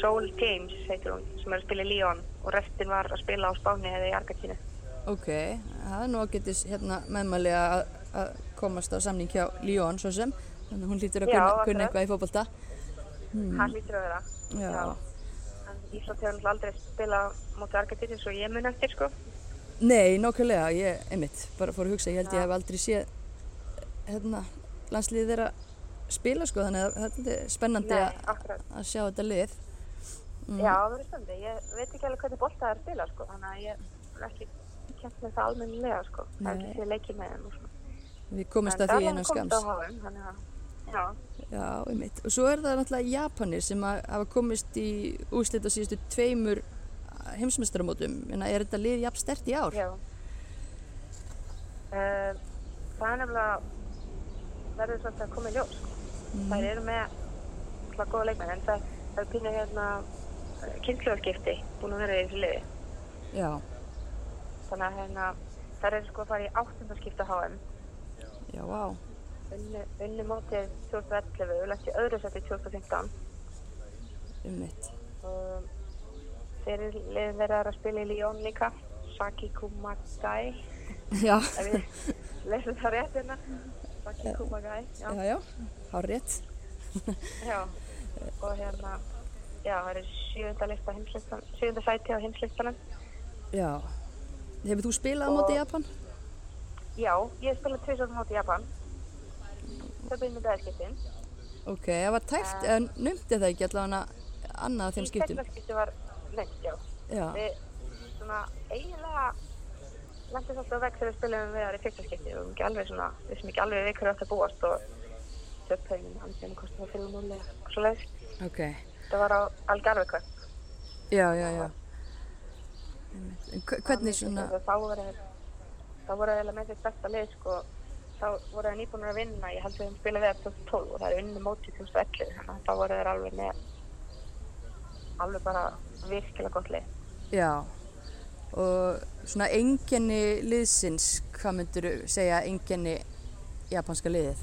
Speaker 4: Soul Games heitir hún, sem er að spila í Lyon og restin var að spila á Spáni eða í Argentínu
Speaker 2: ok, það er nú getis hérna meðmæli að, komast á samning hjá Lyon svo sem, þannig að hún lítur að kunna, kunna eitthvað í fótbolta.
Speaker 4: hann lítur að vera
Speaker 2: Já,
Speaker 4: Já. Ísland hefur aldrei spila móti Argentínu svo ég mun eftir sko
Speaker 2: Nei, nákvæmlega, ég, einmitt, bara fór að hugsa, ég held ég hef aldrei séð hérna, landsliðið þeirra spila sko, þannig að þetta er spennandi
Speaker 4: Nei,
Speaker 2: að, sjá þetta lið. Mm.
Speaker 4: Já, það verður spennandi. Ég veit ekki alveg hvernig bolta það er að spila, sko. Þannig að ég er ekki kent með það almennilega, sko. Það er ekki sér leikið með þeim.
Speaker 2: Við komumst að því innan skams.
Speaker 4: Það HM, þannig að, já.
Speaker 2: Já, einmitt. Og svo er það náttúrulega Japanir sem að hafa komist í úslit á síðustu tveimur heimsmeistaramótum. En er þetta lið jafn stert í ár?
Speaker 4: Já. Uh, það er nefnilega, verður svolítið að koma í ljós, sko.
Speaker 2: Mhm.
Speaker 4: Þær eru með alltaf góða leikmenn, en það, það er pínu hérna kynnsljóðskipti búin að vera í þessu liði.
Speaker 2: Já,
Speaker 4: Þannig að hérna, þær eru sko að fara í áttundarskipta HM.
Speaker 2: já, vá.
Speaker 4: Unnu, unnu mótið 2011 og lett í öðru seti 2015.
Speaker 2: Einmitt.
Speaker 4: og fyrir liðin þeirra er að spila í Lyon líka Saki Kumagai
Speaker 2: Já,
Speaker 4: lesum það rétt hérna Saki Kumagai já.
Speaker 2: já, já, hár rétt.
Speaker 4: já og hérna já það er heimslistan sjönda sæti á heimslistanum
Speaker 2: Já. Hefur þú spilað á móti
Speaker 4: Og-
Speaker 2: Japan?
Speaker 4: já ég hef spilað tvisar móti í Japan það byrjum með dæðskiptin
Speaker 2: Ok, það var tæft, en nömdi það ekki allavega annað þeim
Speaker 4: í
Speaker 2: skiptum?
Speaker 4: þetta skipti var lengt já
Speaker 2: Já,
Speaker 4: við svona eiginlega lendum svolítið vekk þegar við spilum við þar í fyrsta skipti og ekki alveg svona, við sem ekki alveg við hverju átt að búast og töpphauðin, hann sem kostum að fyrir núli og svo leiðis.
Speaker 2: ok.
Speaker 4: Það var á Algarve Cup.
Speaker 2: Já, já, já. Hvernig svona,
Speaker 4: Þá voru eiginlega með sitt besta lið sko, þá voru þeir nýbúinir að vinna, ég held að þeim spila við að 2012 og það er unni mótið 2011 þannig að þá voru þeir alveg með alveg bara virkilega gott lið.
Speaker 2: já. og svona engenni liðsins, hvað myndur segja engenni japanska liðið?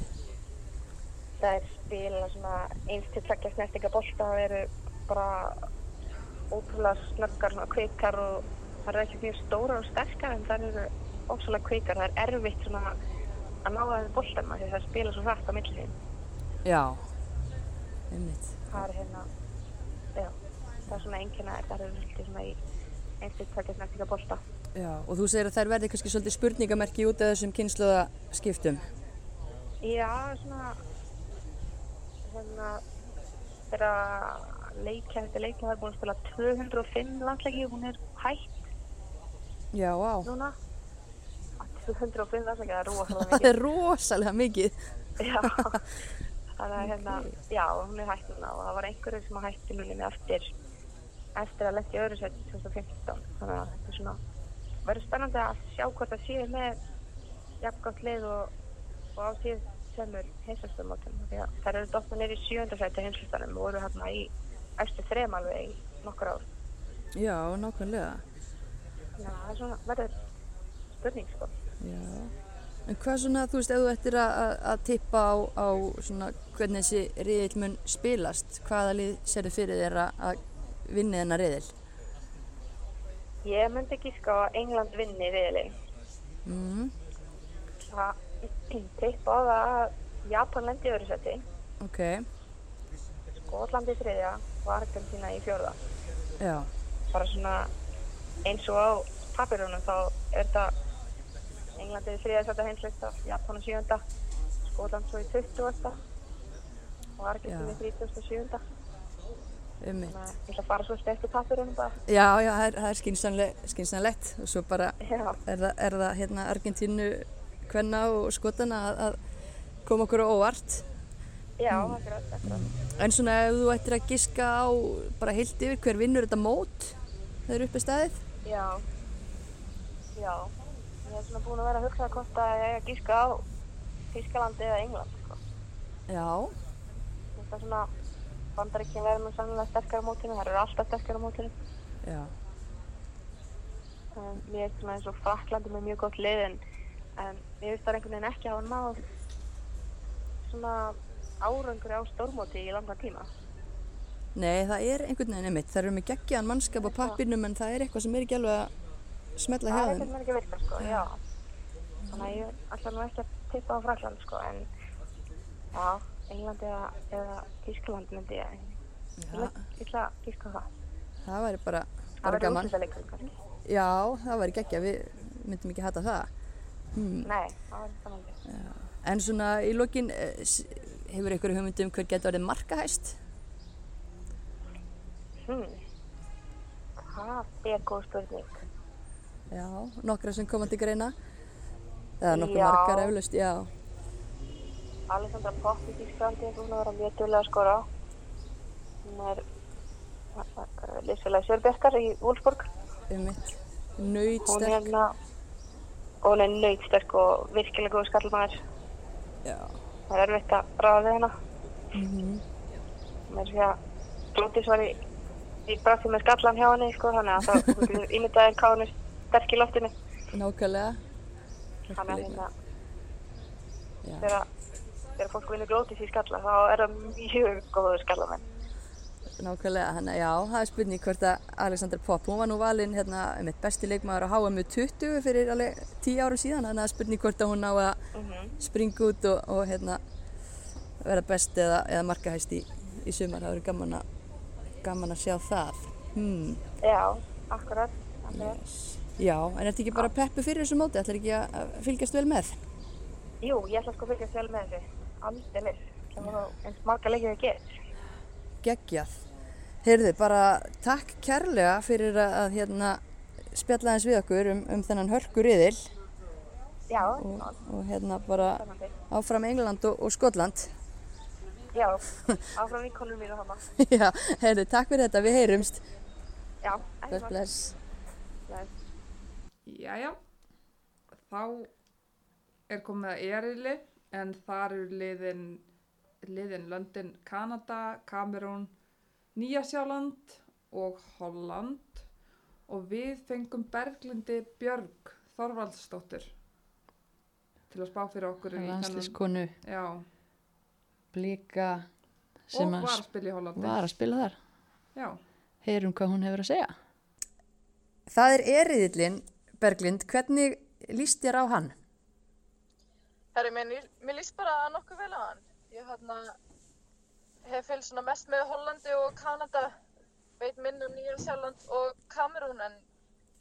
Speaker 4: Það er spila svona eins til tveggja snertinga bolta og eru bara ótrúlega snöggar svona kvikar og það eru ekki mjög stóra og sterkar en það eru ótrúlega kvikar. Það er erfitt svona að ná að þessu boltanum af því það spila svo hrætt á milli sín.
Speaker 2: Já, einmitt.
Speaker 4: Það er hérna, já, það er svona engina, það eru svolítið svona í eins til tveggja snertinga bolta.
Speaker 2: Já, og þú segir að þær verði kannski svolítið spurningamerki út af þessum kynsluða skiptum.
Speaker 4: Já, svona, hérna, þegar leikja eftir leikja það er búin að spila 205 landsleiki og hún er hætt
Speaker 2: Já, á.
Speaker 4: núna. Að 205 landsleiki, það er rosalega [LAUGHS]
Speaker 2: Það
Speaker 4: mikið.
Speaker 2: er rosalega mikið.
Speaker 4: Já, [LAUGHS] þannig að hérna, já, hún er hætt núna og það var einhverju sem hætti núna eftir, eftir að leggja öðru seti 2015. Þannig að þetta er svona, verður spennandi að sjá hvort það séu með jafngátt lið og, og á síð semur heimslistamótum. Því að þær eru dottna neyri í sjöndasæti heimslistanum og voru hérna í eftir þrem alveg í nokkur ár.
Speaker 2: Já, nákvæmlega.
Speaker 4: Þannig að það er svona, verður spurning sko.
Speaker 2: Já. En hvað svona, þú veist, ef þú ættir að, að, tippa á, á svona hvernig þessi riðil mun spilast, hvaða lið serðu fyrir þér að- vinni þennan riðil?
Speaker 4: Ég myndi gíska á að England vinni riðilinn.
Speaker 2: Mm,
Speaker 4: Það tippa á það að Japan lendi öðru seti,
Speaker 2: ok,
Speaker 4: Skotland í þriðja og Argentina í fjórða.
Speaker 2: já,
Speaker 4: Bara svona eins og á papirunum þá er þetta England í þriðja seti heimslista, Japan á sjönda, Skotland svo í 20. og Argentina í 37.
Speaker 2: um
Speaker 4: Þannig að ég ætla að fara svo eftir papirunum bara.
Speaker 2: Já, já, það er, það er skynsanle- skynsanlegt og svo bara
Speaker 4: Já,
Speaker 2: er það, er það hérna Argentínu kvenna og skotana að, að koma okkur á óvart.
Speaker 4: já, akkurat, akkurat.
Speaker 2: En svona ef þú ættir að giska á bara heilt yfir hver vinnur þetta mót þegar uppi staðið?
Speaker 4: Já, já. Ég hef svona búin að vera að hugsa hvort að ég eiga að gíska á Þískalandi eða England, sko.
Speaker 2: Já,
Speaker 4: Þetta er svona, bandaríkinn verður nú sannlega sterkar á mótinu, það eru alltaf sterkar á mótinu.
Speaker 2: já,
Speaker 4: En mér er svona eins og Fraklandi með mjög gott lið en, en mér finnst það einhvern veginn ekki hafa náð svona árangur á stórmóti í langan tíma.
Speaker 2: Nei, það er einhvern veginn einmitt. Það eru með geggjaðan mannskap á pappirnum en það er eitthvað sem er ekki alveg að smetla hjá
Speaker 4: Það er
Speaker 2: þeim.
Speaker 4: eitthvað sem er ekki að virka, sko, já. Þannig að ég ætla nú ekki að tippa á Frakland, sko, en já, England eða, eða Þískland myndi ég, ég ætla- að gíska á það.
Speaker 2: það væri bara,
Speaker 4: Það
Speaker 2: bara gaman.
Speaker 4: úrslitaleikur kannski.
Speaker 2: Já, það væri geggja, við myndum ekki hata það. Hmm.
Speaker 4: Nei, það verður spennandi.
Speaker 2: En svona í lokin, eh, hefur ykkur hugmynd um hver getur orðið markahæst?
Speaker 4: Hmm. Það er góð spurning.
Speaker 2: Já, nokkra sem koma til greina. Eða nokkuð
Speaker 4: Já.
Speaker 2: margar eflaust, já.
Speaker 4: Alessandra Popp í Þísklandi er búin að mjög duglega að skora. Hún er liðsfélagi Sjörbjörkar í Wolfsburg.
Speaker 2: Einmitt.
Speaker 4: Hún
Speaker 2: Nautsterk.
Speaker 4: er hérna, hún er nautsterk og virkilega góð skallmaður.
Speaker 2: Já.
Speaker 4: Það er erfitt að ráða við hennar.
Speaker 2: Mm
Speaker 4: Mér sé að Glótis var í, í brasi með skallan hjá henni, sko, þannig að það hvað hún er sterk í loftinu.
Speaker 2: Nákvæmlega.
Speaker 4: Þannig að hérna, þegar, þegar fólk vinnur Glótis í skalla, þá er það mjög góður skallamenn.
Speaker 2: Nákvæmlega, þannig að já, það er spurning hvort að Alexander Popp, hún var nú valinn hérna, einmitt besti leikmaður á HM 20 fyrir alveg 10 árum síðan, þannig að það er spurning hvort að hún ná að
Speaker 4: Mm
Speaker 2: springa út og, og hérna vera best eða, eða markahæst í, í sumar, það verður gaman að, gaman að sjá það. Hmm,
Speaker 4: Já, akkurat.
Speaker 2: yes. Já, en ertu ekki bara peppu fyrir þessu móti, ætlar ekki að fylgjast vel með?
Speaker 4: Jú, ég ætla sko að fylgjast vel með þessu. Aldeilis. Það var eins marga leikið að geta.
Speaker 2: Geggjað. Heyrðu, bara takk kærlega fyrir að, að hérna, spjalla eins við okkur um, um þennan hörkur yðil
Speaker 4: Já,
Speaker 2: og, og hérna bara áfram England og, og Skotland.
Speaker 4: Já, áfram vinkonum mínu hama. [LAUGHS]
Speaker 2: Já, heyrðu, takk fyrir þetta, við heyrumst.
Speaker 4: Já, ekki
Speaker 2: Bless, bless.
Speaker 1: Jæja, þá er komið að erili en þar eru liðin, liðin Löndin, Kanada, Kamerún, Nýjasjáland og Holland og við fengum Berglindi Björg Þorvaldsdóttur til að spá fyrir okkur í þennan-
Speaker 8: landslískonu
Speaker 1: Já, og
Speaker 8: sem
Speaker 1: var
Speaker 8: að
Speaker 1: að spila í Hollandi.
Speaker 8: var að spila þar
Speaker 1: Já,
Speaker 8: heyrum hvað hún hefur að segja
Speaker 2: Það er eriðillin, Berglind, hvernig líst þér á hann?
Speaker 9: Herri, mér, mér líst bara nokkuð vel á hann. Ég hérna, hef fylgst mest með Hollandi og Kanada, veit minn um Nýja Sjálland og Kamerún, en,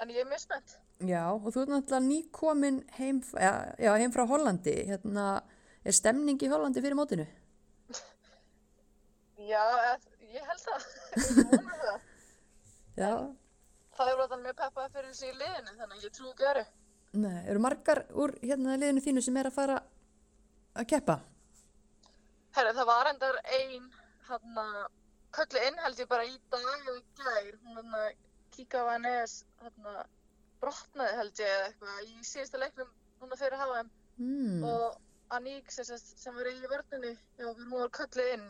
Speaker 9: en ég er mjög spennt.
Speaker 2: Já, og þú ert náttúrulega nýkomin heim, ja, heim frá Hollandi. Hérna, er stemning í Hollandi fyrir mótinu?
Speaker 9: Já, eð, ég held það. [LAUGHS] Ég vona það.
Speaker 2: Já.
Speaker 9: Það er alltaf mjög peppað fyrir þessi í liðinu, þannig að ég trú ekki öru.
Speaker 2: Nei, eru margar úr hérna liðinu þínu sem er að fara að keppa?
Speaker 9: Herri, það var endar ein, hérna, köllu inn held ég bara í dag og í gær. Hún hérna, kíka á henni eða, hérna, brotnaði held ég eða eitthvað í síðasta leiknum núna fyrir HM.
Speaker 2: Mm,
Speaker 9: og Aník sem, sem var í vörnunni, já, hún var kölluð inn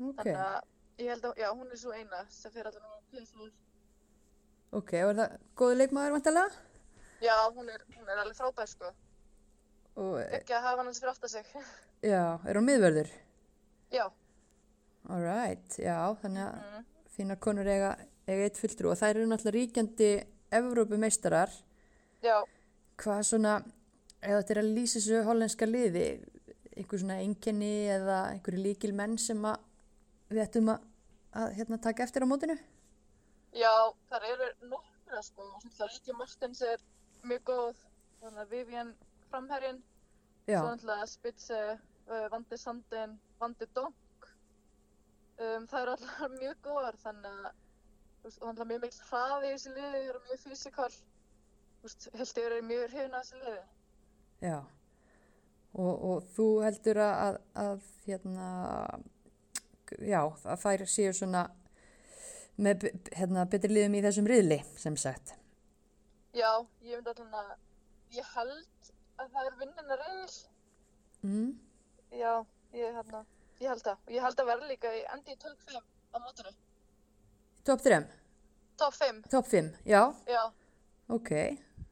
Speaker 2: ok,
Speaker 9: þannig að ég held að, já, hún er svo eina sem fyrir alltaf nú pilsur
Speaker 2: ok, og er það góði leikmaður vantilega?
Speaker 9: já, hún er, hún er alveg frábær sko
Speaker 2: Og, eh,
Speaker 9: ekki að hafa hann fyrir aftar sig [LAUGHS]
Speaker 2: já, er hún miðvörður?
Speaker 9: já,
Speaker 2: Alright, já, þannig að
Speaker 9: mm.
Speaker 2: fínar konur eiga, eiga eitt fulltrú og þær eru náttúrulega ríkjandi Evrópumeistarar.
Speaker 9: já,
Speaker 2: Hvað svona, eða þetta er að lýsa þessu hollenska liði, einhver svona einkenni eða einhverju líkil menn sem að við ættum að, að hérna, taka eftir á mótinu?
Speaker 9: já, þar eru nokkra sko, og svona Líki Martins er mjög góð. Þannig að Vivian framherjinn.
Speaker 2: Já,
Speaker 9: svo náttúrulega Spitze, uh, Vandi Sandin, Vandi Donk. Um, það eru alltaf mjög góðar þannig að og náttúrulega mjög mikil hraði í þessu liði, þeir eru mjög fysikal. Held ég verið mjög hrifin af þessu liði.
Speaker 2: Já. Og, og þú heldur að, að, að hérna, já, að þær séu svona með hérna, betri liðum í þessum riðli, sem sagt.
Speaker 9: já, ég myndi alltaf að ég held að það er vinnina reyðil
Speaker 2: Mm.
Speaker 9: já, ég, hérna, ég held og ég held að verða líka í endi í 12-5 á mótinu,
Speaker 2: Top 3,
Speaker 9: top 5
Speaker 2: top 5, já,
Speaker 9: já,
Speaker 2: ok.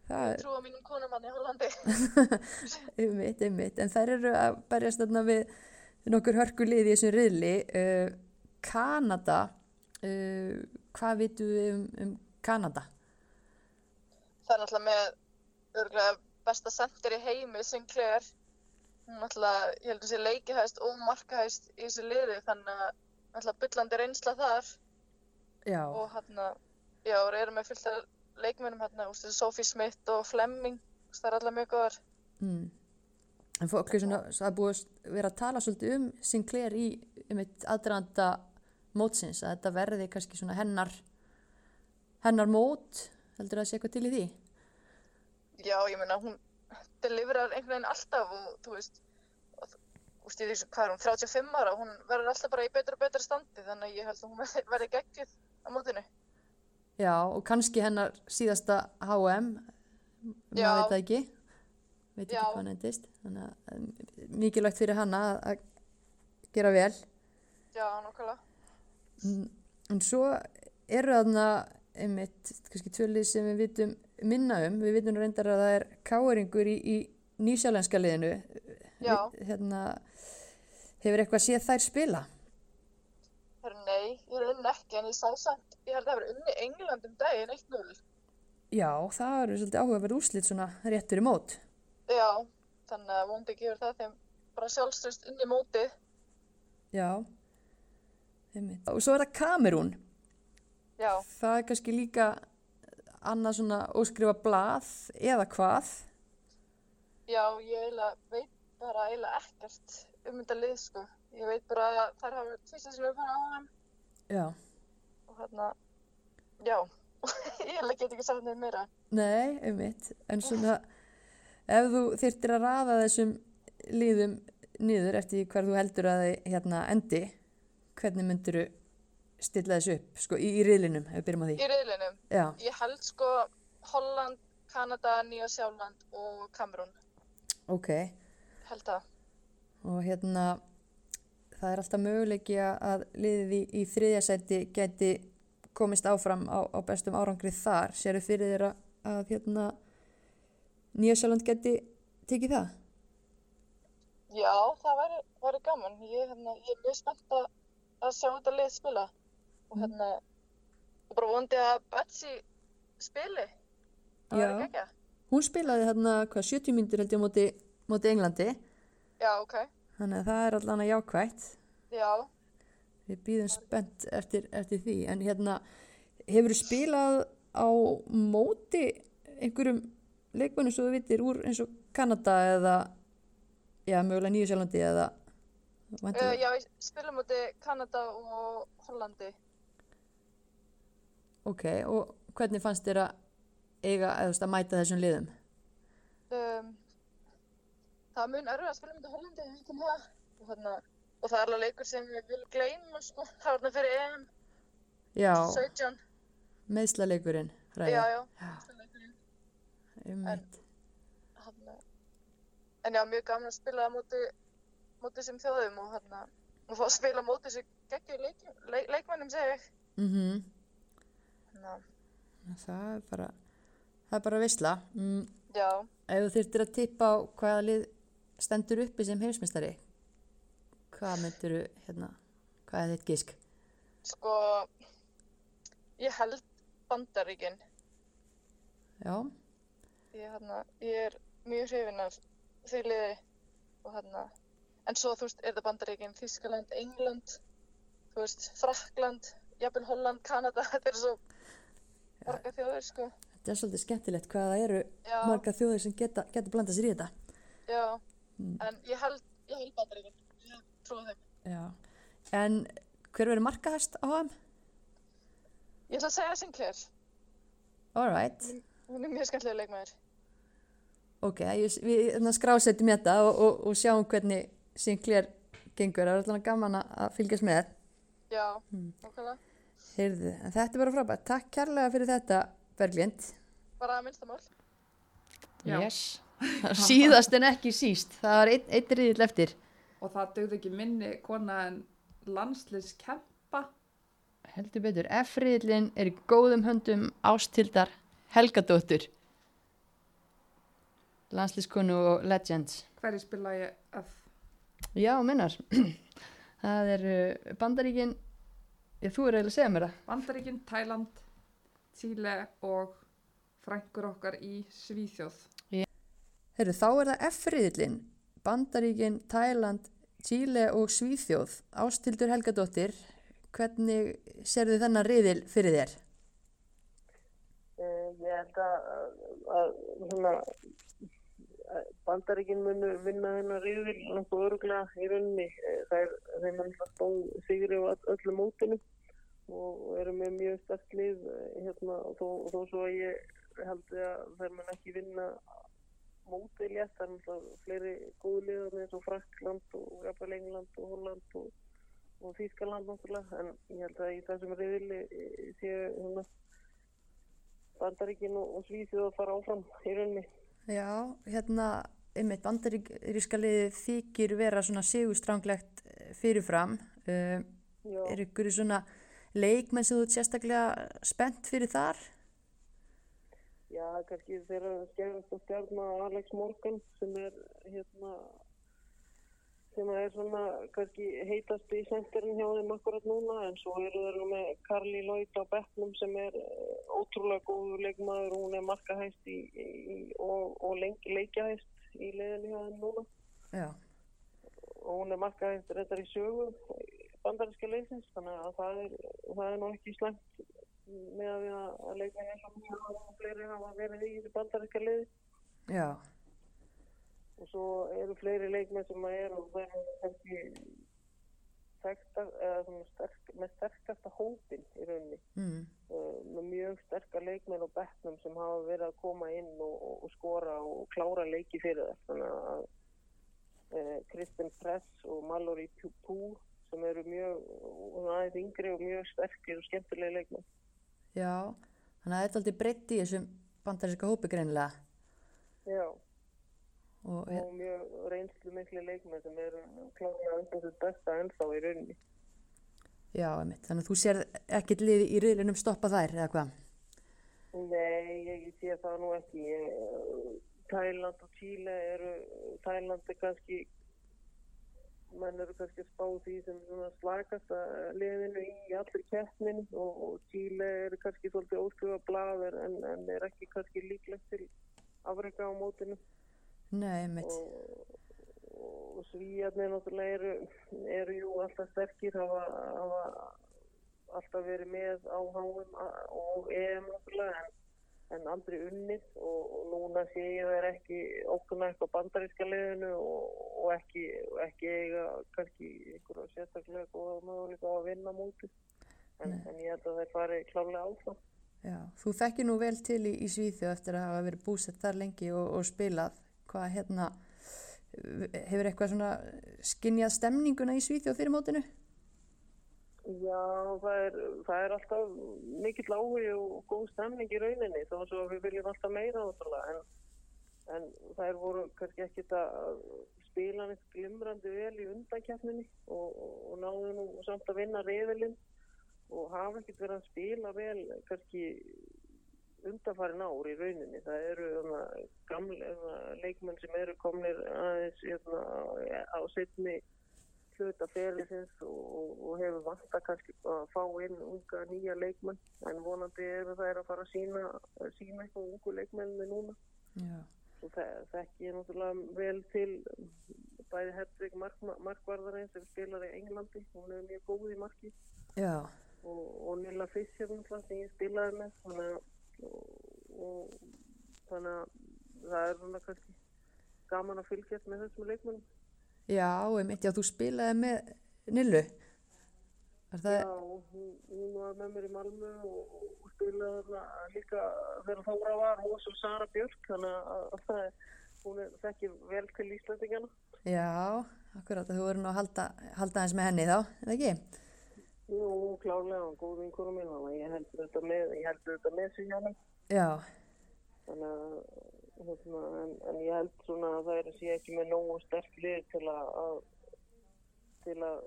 Speaker 2: Það
Speaker 9: ég
Speaker 2: er
Speaker 9: trúa mínum konum hann í Hollandi. [LAUGHS]
Speaker 2: Einmitt, einmitt, en þær eru að berjast þarna við nokkur hörku lið í þessum riðli. Uh, Kanada, uh, hvað vitum við um, um Kanada?
Speaker 9: það er náttúrulega með örgulega besta sendir í heimi Sinclair hún náttúrulega, ég held að sé leikihæst og markahæst í þessu liði þannig að náttúrulega byllandi reynsla þar
Speaker 2: Já,
Speaker 9: og hérna, já, og eru með fullt af leikmennum hérna, Sophie Smith og Fleming, úst, það er allar mjög góðar
Speaker 2: mm. En fólk er svona, það er búið að vera að tala svolítið um Sinclair í um eitt aðdraðanda mótsins, að þetta verði kannski svona hennar, hennar mót, heldur það að sé eitthvað til í því?
Speaker 9: já, ég meina, hún deliverar einhvern veginn alltaf og þú veist úst, ég því, hvað er hún, 35 ára? Hún verður alltaf bara í betur og betur standi þannig að ég held að hún [LAUGHS] verði, geggjuð á mótinu.
Speaker 2: Já, og kannski hennar síðasta HM, maður veit það ekki, veit ekki hvað hann endist, þannig að um, mikilvægt fyrir hanna að- gera vel.
Speaker 9: já, nokkala
Speaker 2: Mm, En svo eru þarna einmitt, kannski tvölið sem við vitum minna um, við vitum reyndar að það er káeringur í, í nýsjálenska liðinu, Við- hérna, hefur eitthvað séð þær spila?
Speaker 9: Nei, ég er unni ekki, en ég sá samt, ég held að það verið unni England um daginn 1-0.
Speaker 2: Já, það eru svolítið áhugaverð úrslit svona réttur í mót.
Speaker 9: Já, þannig að vondi gefur það þeim bara sjálfströst inn í mótið.
Speaker 2: Já, einmitt. Og svo er það Kamerún.
Speaker 9: Já,
Speaker 2: Það er kannski líka annað svona óskrifa blað eða hvað.
Speaker 9: já, ég eiginlega veit bara eiginlega ekkert um þetta lið, sko. Ég veit bara að þær hafa tvist sem við fara á þeim
Speaker 2: Já.
Speaker 9: og hérna, já, [LAUGHS] ég get ekki sagt nefnir meira.
Speaker 2: Nei, einmitt. En svona, ef þú þyrtir að raða þessum liðum niður eftir hver þú heldur að þið hérna endi, hvernig myndir þú stilla þessu upp, sko, í, í riðlinum, ef við byrjum á því?
Speaker 9: Í reyðlinum,
Speaker 2: Já,
Speaker 9: ég held sko Holland, Kanada, Nýja Sjáland og Kamerún,
Speaker 2: ok.
Speaker 9: held það.
Speaker 2: Og hérna, það er alltaf möguleiki að- að liðið í, í þriðja sæti geti komist áfram á, á bestum árangri þar, séru fyrir að, að hérna, Nýjasjáland geti tekið það?
Speaker 9: Já, það væri, væri gaman. Ég, hérna, ég er mjög spennt að, að sjá þetta lið spila. Og hérna, ég bara vondi að Betsy spili. Það væri ekki
Speaker 2: Hún spilaði hérna, hvað, 70 myndir held ég móti, móti Englandi,
Speaker 9: Já, ok.
Speaker 2: þannig að það er allan að jákvætt.
Speaker 9: Já,
Speaker 2: Við býðum spennt eftir, eftir því, en hérna, hefur þú spilað á móti einhverjum leikmönnum svo þú vitir úr eins og Kanada eða, já, mögulega Nýjasjálandi eða,
Speaker 9: uh, já, ég spila múti Kanada og Hollandi.
Speaker 2: ok, og hvernig fannst þér að eiga, eða þú veist, að mæta þessum liðum?
Speaker 9: Um, það er mun erfið að spila múti Hollandi, ég veit um það. Og, og það er alveg leikur sem við viljum gleyma, sko. [LAUGHS] Það var þarna fyrir EM
Speaker 2: Já,
Speaker 9: 17.
Speaker 2: meðslaleikurinn, fræði.
Speaker 9: Já, já.
Speaker 2: Já.
Speaker 9: Meðslaleikurinn.
Speaker 2: Einmitt.
Speaker 9: Hérna, en já, mjög gaman að spila á móti, móti þessum þjóðum og hérna, og fá að spila móti þessu geggjur leik, leik, leikmennum, segi ég.
Speaker 2: Mm
Speaker 9: Hérna,
Speaker 2: Það er bara, það er bara veisla. Mm,
Speaker 9: já,
Speaker 2: ef þú þurftir að tippa á hvaða lið stendur uppi sem heimsmeistari, hvað myndir þú, hérna, hvað er þitt gísk?
Speaker 9: sko, ég held bandaríkin.
Speaker 2: Já,
Speaker 9: Ég, hérna, ég er mjög hrifin af því liði og hérna, en svo, þú veist, er það bandaríkin, Þískaland, England, þú veist, Frakland, jafnvel Holland, Kanada, [LAUGHS] þetta er svo marga þjóðir, sko.
Speaker 2: þetta er svolítið skemmtilegt hvað það eru
Speaker 9: Já,
Speaker 2: marga þjóðir sem geta, geta blandað sér í þetta.
Speaker 9: já,
Speaker 2: Mm.
Speaker 9: en ég held, ég held bandaríkin, ég trúi þeim.
Speaker 2: Já. En hver verður markahæst á hann?
Speaker 9: Ég ætla að segja Sinclair,
Speaker 2: All right,
Speaker 9: hún er mjög skemmtilega leikmaður.
Speaker 2: Ok, ég, við hérna, skrásetjum þetta og, og, og sjáum hvernig Sinclair gengur. Það er alltaf gaman að- fylgjast með.
Speaker 9: Já,
Speaker 2: Mm.
Speaker 9: okkarlega.
Speaker 2: Heyrðu, en þetta er bara frábært. Takk kærlega fyrir þetta, Berglind.
Speaker 9: Bara að minnstamál.
Speaker 1: Já.
Speaker 10: Yes. [LAUGHS] Síðast en ekki síst. Það var einn ein riðill eftir.
Speaker 1: Og það dögði ekki minni kona en landsliðs kempa.
Speaker 10: Heldur betur. F-riðillin er í góðum höndum ástildar Helgadóttur. Landslískonu og Legends.
Speaker 1: Hverju spila ég F?
Speaker 10: Já, minnar. [CLEARS THROAT] Það er uh, Bandaríkin. Ég, þú er eiginlega að segja mér það.
Speaker 1: Bandaríkin, Tæland, Tíle og frængur okkar í Svíþjóð.
Speaker 2: Heyrðu, þá er það F-riðillin, Bandaríkin, Tæland, Tíle og Svíþjóð. Ástildur Helgadóttir, hvernig serðu þennan riðil fyrir þér?
Speaker 11: Eh, Ég held að, að, að bandaríkin munu vinna þennan riðil nokkuð öruglega í rauninni. Eh, Það er, þeim alltaf stóð sigri á öll- öllu mótinu og eru með mjög sterk lið eh, hérna þó, þó svo að ég held að þeir mun ekki vinna mótið létt, það er náttúrulega fleiri góðu liðar eins og Frakland og jafnvel England og Holland og, og Þýskaland náttúrulega en ég held að í þessum riðili eh, séu hérna Bandaríkin og, og Svíþjóð að fara áfram í rauninni.
Speaker 2: Já, hérna, einmitt bandaríska liðið þykir vera svona sigurstranglegt eh, fyrirfram.
Speaker 11: Já,
Speaker 2: er ykkur svona leikmenn sem þú ert sérstaklega spennt fyrir þar?
Speaker 11: já kannski þeirra skemmast að stjarna Alex Morgan sem er hérna sem er svona kannski heitast í senterinn hjá þeim akkurat núna en svo eru þeir nú með Carly Lloyd á bekknum sem er eh, ótrúlega góður leikmaður. Og hún er markahæst í, í, og, og leikjahæst í leiðinni hjá þeim núna.
Speaker 2: Já,
Speaker 11: og hún er markahæst reyndar í sögu bandarinska leysins þannig að það er, það er nú ekki slæmt með að að leika eins og mjög og fleiri hafa verið í bandarinska leiði
Speaker 2: já,
Speaker 11: og svo eru fleiri leikmenn sem að eru og er kannski svona sterk, með sterkasta hópin í rauninni
Speaker 2: mm,
Speaker 11: uh, með mjög sterka leikmenn og bekknum sem hafa verið að koma inn og, og, og skora og klára leiki fyrir það þannig að uh, Kristen Press og Mallory Pupú sem eru mjög og aðeins yngri og mjög sterkir og skemmtilegi leikmenn
Speaker 2: já. Þannig að þetta er aldrei breytt í þessum bandaríska hópi greinilega.
Speaker 11: Já,
Speaker 2: Og,
Speaker 11: og mjög reynslu miklu leikmenn sem eru klára undan þessu besta ennþá í rauninni
Speaker 2: Já, einmitt. Þannig að þú sér ekkert lið í riðlinum stoppa þær, eða hvað?
Speaker 11: Nei, ég sé það nú ekki. Ég, Þæland og Chile eru, Þæland er kannski, menn eru kannski að spá því sem slagast að liðinu í allir keppnin og, og Chile eru kannski svolítið óskrifa blaður en, en er ekki kannski líklegt til afreika á mótinu
Speaker 2: Nei, einmitt.
Speaker 11: og, og svíjarnir náttúrulega eru, eru jú alltaf sterkir hafa, hafa alltaf verið með á HM og EM náttúrulega en, en aldrei unnið og, og núna sé ég þeir ekki okkurna eitthvað bandaríska liðinu og, og ekki, ekki eiga kannski einhverja sérstaklega góða möguleika á að vinna mótið en, en ég held að þeir fari klálega áfram.
Speaker 2: Já, þú þekkir nú vel til í, í Svíþjóð eftir að hafa verið búsett þar lengi og, og spilað. Hvað hérna, hefur eitthvað svona skinjað stemninguna í Svíþjóð fyrir mótinu?
Speaker 11: Já, það er, það er alltaf mikill áhugi og góð stemning í rauninni þó svo við viljum alltaf meira náttúrulega en, en það voru kannski ekkit að spila neitt glimrandi vel í undankeppninni og, og, og náðu nú samt að vinna reyðilinn og hafa ekkert verið að spila vel kannski undanfarin ár í rauninni. Það eru þarna, gamle þarna, leikmenn sem eru komnir aðeins hérna, á setni hluta ferisins og, og, og hefur vanta kannski að fá inn unga nýja leikmenn. En vonandi eru þær að fara að sína, sína eitthvað ungu leikmenni núna.
Speaker 2: Já.
Speaker 11: og það þekki ég náttúrulega vel til bæði Hedvig mark, markvarðarinn sem spilar í Englandi. Hún er mjög góð í marki.
Speaker 2: Já,
Speaker 11: og, og Nilla Fischer sem ég spilaði með. Þannig að og, og, þannig að það er svona kannski gaman að fylgjast með þessum leikmennum
Speaker 2: já, einmitt, já, þú spilaði með Nillu. Er það,
Speaker 11: Já, hún, hún var með mér í Malmö og, og spilaði þarna líka þegar Þóra var og svo Sara Björk þannig að, að það er, hún er þekkir vel til Íslandingana.
Speaker 2: já, akkurat, þú verður nú að halda, halda eins með henni þá, eða ekki?
Speaker 11: Jú, klálega, hún góð vinkonu mín þannig að ég heldur þetta með, ég heldur þetta með sig hérna.
Speaker 2: Já,
Speaker 11: Þannig að, hérna, en, en ég held svona að það er að sé ekki með nógu sterk lið til að, að til að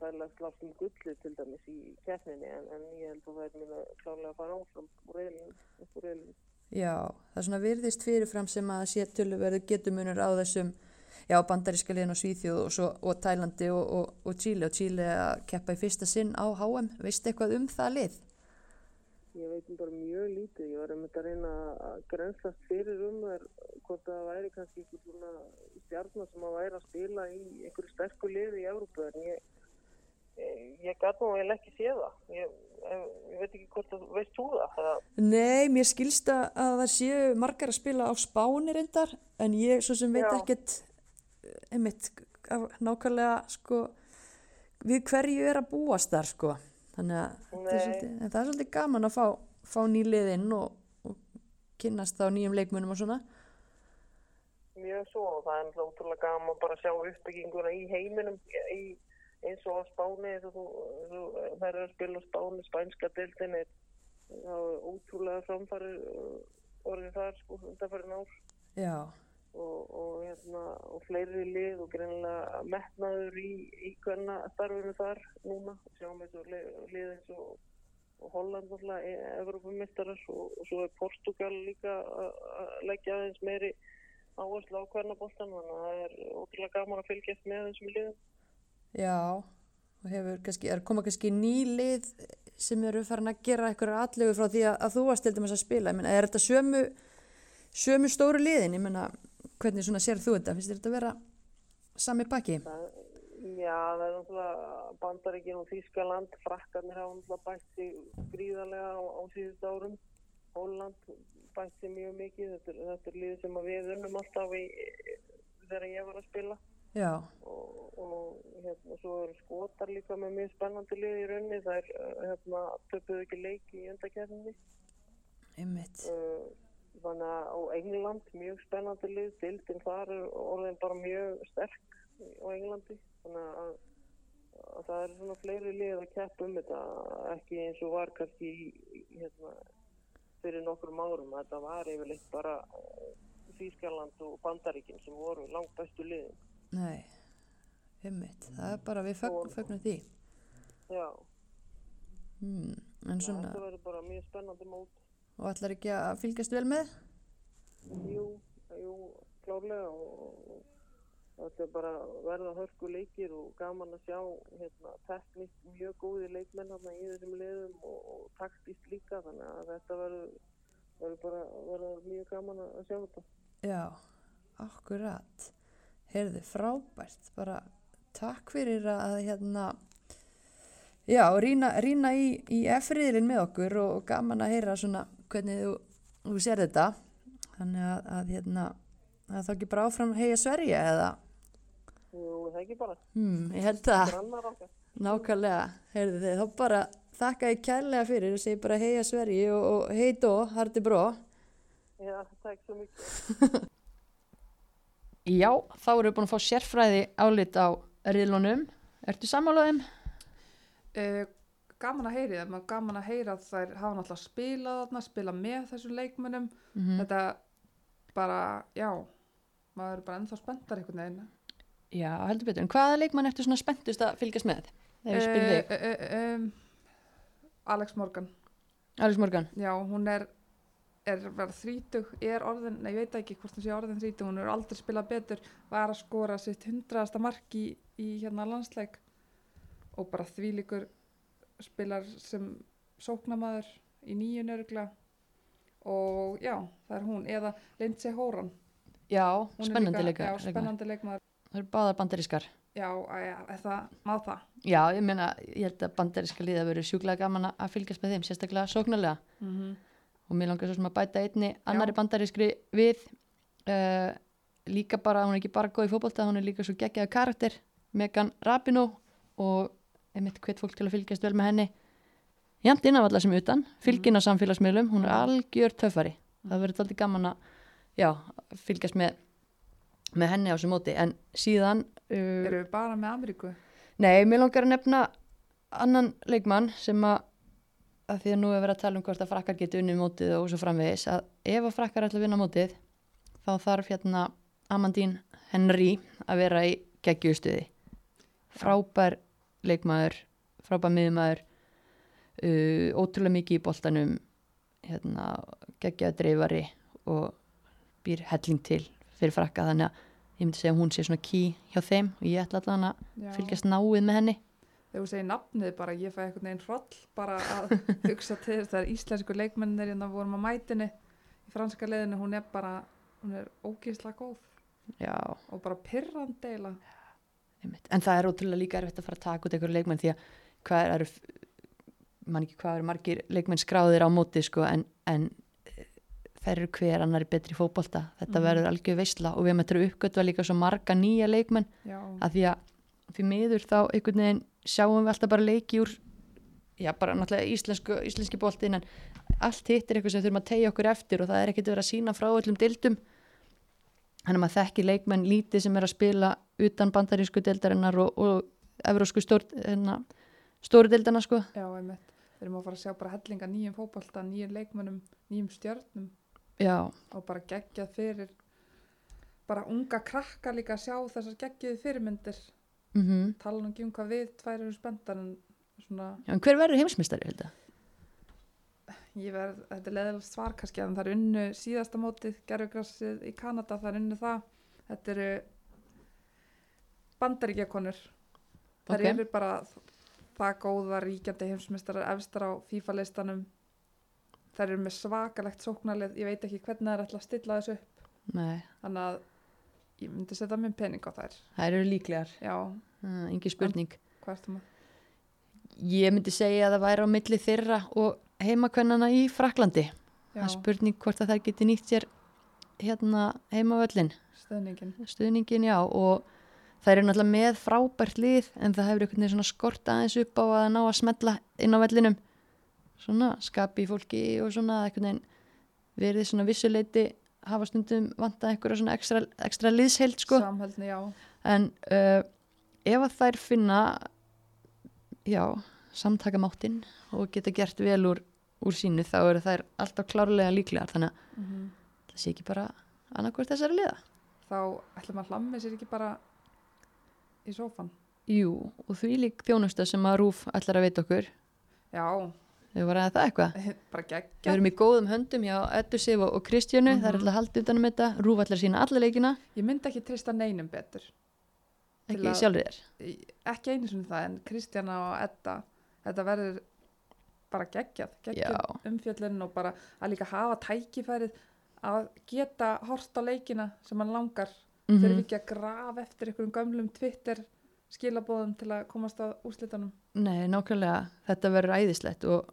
Speaker 11: það er að slast um gullu til dæmis í keppninni en, en ég held að það er minna klálega að fara áfram úr reilinu, upp úr reilinu.
Speaker 2: já, það er svona virðist fyrirfram sem að sé tölverðu getumunur á þessum, já, bandaríska liðin og Svíþjóð og, svo, og Tælandi og, og, og Chile og Chile að keppa í fyrsta sinn á HM, veistu eitthvað um það lið?
Speaker 11: Ég veit bara mjög lítið, ég var um þetta að reyna að grænslast fyrir um þær hvort það væri kannski einhver svona stjarnar sem að væri að spila í einhverju sterku liði í Európa en ég, ég, gæti nú eiginlega ekki sé það. Ég, ég, veit ekki hvort það, veist þú það?
Speaker 2: Nei, mér skilst að að það séu margar að spila á Spáni reyndar en ég svo sem veit ekkert einmitt nákvæmlega sko við hverju er að búast þar sko. Þannig að þetta er svolítið, það er svolítið gaman að fá, fá nýliðinn og, og kynnast þá nýjum leikmunum og svona.
Speaker 11: Mjög svo og það er náttúrulega ótrúlega gaman bara að sjá uppbygginguna í heiminum í, eins og á Spáni þær eru að spila á Spáni spænska deildinni það er ótrúlega framfæri orðið þar sko undanfærin ár.
Speaker 2: Já,
Speaker 11: og, og, hérna, og fleiri lið og greinlega metnaður í, í hvernig starfinu þar núna. Sjáum við svo lið, eins og, og Holland náttúrulega, Evropamistarar og, svo er Portugal líka að leggja aðeins meiri áherslu á hvernig bóltan þannig að það er ótrúlega gaman að fylgjast með þessum liðum.
Speaker 2: já og hefur kannski, er koma kannski nýlið sem eru farin að gera eitthvað allegu frá því að, að þú varst til dæmis að spila, ég meina, er þetta sömu sömu stóru liðin, ég meina hvernig svona sér þú þetta, finnst þetta að vera sami pakki?
Speaker 11: Það, já, það er náttúrulega Bandaríkin og Þýskaland, frakkarnir hafa náttúrulega bætt sig gríðarlega á, á síðust árum. Holland bætt sig mjög mikið, þetta er, þetta er lið sem við unnum alltaf í, þegar ég var að spila
Speaker 2: Já,
Speaker 11: og, og hérna, svo eru skotar líka með mjög spennandi lið í raunni, það er hérna, töpuðu ekki leik í undarkerninni.
Speaker 2: einmitt
Speaker 11: Uh, þannig að á England mjög spennandi lið, dildin þar er orðin bara mjög sterk á Englandi þannig að, að það er svona fleiri lið að keppa um þetta ekki eins og var kannski hérna, fyrir nokkrum árum þetta var yfirleitt bara uh, Þýskaland og Bandaríkin sem voru langt bestu liðin
Speaker 2: Nei,
Speaker 4: Einmitt, það er bara, við fögn, fögnum því.
Speaker 11: Já,
Speaker 4: Hmm. En svona,
Speaker 11: þetta verður bara mjög spennandi mót.
Speaker 4: Og ætlar ekki að fylgjast vel með?
Speaker 11: Jú, jú, klárlega og og þetta er bara verða hörku leikir og gaman að sjá hérna, tekníkt mjög góði leikmenn hérna, í þessum liðum og, og taktíst líka þannig að þetta verður, bara verður mjög gaman að sjá þetta.
Speaker 4: Já, akkurat. Heyrðu, frábært. Bara takk fyrir að hérna, já, rýna, rýna í, í F-riðilinn með okkur og, og gaman að heyra svona hvernig þú, þú sér þetta. Þannig að, að hérna, að þá ekki bara áfram heia Sverige eða,
Speaker 11: Jú, það ekki bara,
Speaker 4: hmm, ég held það.
Speaker 11: okkar.
Speaker 4: Nákvæmlega, heyrðu þið, þá bara þakka ég kærlega fyrir og segi bara heia Sverige og, og hei dó, hardi bró.
Speaker 11: Já, takk svo mikið. [LAUGHS]
Speaker 2: Já, þá erum við búin að fá sérfræði álit á riðlunum. Ertu sammálaðum?
Speaker 1: Uh, gaman að heyri þeim og gaman að heyra að þær hafa náttúrulega spilað þarna, spila með þessum leikmönnum
Speaker 2: Mm
Speaker 1: þetta bara, já maður er bara ennþá spenntar einhvern veginn
Speaker 2: Já, heldur betur. En hvaða leikmann ertu svona spenntust að fylgjast með?
Speaker 1: Uh, uh, um, Alex Morgan
Speaker 2: Alex Morgan.
Speaker 1: já, hún er er verið þrítug, er orðin nei, ég veit ekki hvort hún sé orðin þrítug hún er aldrei spilað betur, var að skora sitt hundraðasta mark í, í hérna landsleik og bara þvílíkur spilar sem sóknamaður í nýjun örgla og já, það er hún eða Lindsay Horan
Speaker 2: Já,
Speaker 1: Hún
Speaker 2: spennandi
Speaker 1: já, leikmaður
Speaker 2: Það eru báðar bandarískar.
Speaker 1: já, að, er það,
Speaker 2: Já, ég meina, ég held að bandaríska liða verið sjúklega gaman að- fylgjast með þeim, sérstaklega sóknarlega.
Speaker 1: mm -hmm.
Speaker 2: Og mér langar svo sem að bæta einni annari bandarískri við. Uh, líka bara, hún er ekki bara góð í fótbolta, hún er líka svo geggjaði karakter. Megan Rapinoe og einmitt hvet fólk til að fylgjast vel með henni. Jant innanvallar sem utan, fylgin á samfélagsmiðlum, hún er algjör töffari. Það verður alltaf gaman að já, fylgjast með, með henni á þessu móti. En síðan... Uh,
Speaker 1: eru við bara með Ameríku
Speaker 2: Nei, mér langar að nefna annan leikmann sem að, að því að nú er verið að tala um hvort að frakkar geti unni mótið og svo framvegis að ef að frakkar ætla að vinna mótið þá þarf hérna Amandine Henry að vera í geggjustuði. Frábær leikmaður, frábær miðmaður, uh, ótrúlega mikið í boltanum, hérna, geggjaði dreifari og býr helling til fyrir frakka þannig að ég myndi segja að hún sé svona key hjá þeim og ég ætla allan að
Speaker 1: Já.
Speaker 2: fylgjast náið með henni
Speaker 1: þegar þú segir nafnið bara, ég fæ einhvern veginn hroll bara að [LAUGHS] hugsa til þess það er íslensku leikmennir hérna vorum að mætinni í franska leiðinu, hún er bara hún er ógeðslega góð
Speaker 2: Já,
Speaker 1: og bara
Speaker 2: einmitt. En það er ótrúlega líka erfitt að fara að taka út einhverju leikmenn því að hvað eru mann ekki hvað eru margir leikmenn skráðir á móti sko en, en eh, þær eru hver annar betri í fótbolta. Þetta
Speaker 1: Mhm.
Speaker 2: verður algjör veisla og við að uppgötva líka svo marga nýja leikmenn
Speaker 1: já,
Speaker 2: að því að því miður þá einhvern veginn sjáum við alltaf bara leiki úr já bara náttúrulega íslensku, íslenski boltin en allt hitt er eitthvað sem þurfum að tegja okkur eftir og það er ekkert verið að sína frá öllum dildum þannig að maður þekki leikmenn lítið sem er að spila utan bandarísku dildarinnar og, og evrósku hérna, stóru dildana sko.
Speaker 1: Já, einmitt. Við erum að fara að sjá bara hellinga nýjum fótbolta nýjum leikmennum, nýjum stjörnum.
Speaker 2: Já,
Speaker 1: og bara geggjað fyrir bara unga krakka líka að sjá þessar geggjuðu fyrirmyndir.
Speaker 2: Mm
Speaker 1: tala nú ekki um hvað við tvær eru spenntar en svona,
Speaker 2: já en hver verður heimsmystari held að?
Speaker 1: Ég verð þetta er leðilegt svar kannski en það er unnu síðasta mótið, gerfugrassið í Kanada það er unnu það. Þetta eru bandaríkjakonur. Það
Speaker 2: Ok.
Speaker 1: eru bara það góða ríkjandi heimsmeistarar efstar á FIFA listanum það eru með svakalegt sóknarlið. Ég veit ekki hvernig það er alltaf að stilla þessu upp.
Speaker 2: Nei,
Speaker 1: þannig að ég myndi setja minn pening á þær.
Speaker 2: Það eru líklegar. Uh, engi spurning.
Speaker 1: Hvað ertu með?
Speaker 2: Ég myndi segja að það væri á milli þeirra og heimakvennana í Fraklandi. Það er spurning hvort að þær geti nýtt sér hérna heimavöllin,
Speaker 1: stöðningin
Speaker 2: stuðningin já og þær eru náttúrulega með frábært lið en það hefur einhvern veginn skort aðeins upp á að ná að smetla inn á vellinum. Svona skapi fólki og svona einhvern veginn verið svona vissuleiti hafa stundum vantað einhverja svona ekstra, ekstra liðsheild sko.
Speaker 1: Samhældni, já,
Speaker 2: en uh, ef að þær finna já, samtakamáttinn og geta gert vel úr, úr sínu þá eru þær alltaf klárlega líklegar þannig að
Speaker 1: mm
Speaker 2: það sé ekki bara annarkvort þessari liða
Speaker 1: þá ætlum að hlammi sér ekki bara í sófan.
Speaker 2: Jú, og því lík þjónusta sem að Rúf ætlar að veita okkur.
Speaker 1: Já,
Speaker 2: Þau var að það eitthvað. [LAUGHS] Við erum í góðum höndum hjá Eddu Sif og, Kristjánu, það er
Speaker 1: Mhm.
Speaker 2: alltaf haldið utan um þetta, Rúf ætlar að sína alla leikina,
Speaker 1: Ég myndi ekki trista neinum betur.
Speaker 2: Ekki sjálfur þér.
Speaker 1: Ekki einu sinni það, en Kristjana og Edda, þetta verður bara geggjað, geggjað
Speaker 2: Já.
Speaker 1: umfjöllun og bara að líka hafa tækifærið að geta hort á leikina sem hann langar.
Speaker 2: Mm
Speaker 1: Þurfi ekki að grafa eftir einhverjum gömlum Twitter skilabóðum til að komast að úrslitunum.
Speaker 2: Nei, nákvæmlega, þetta verður æðislegt og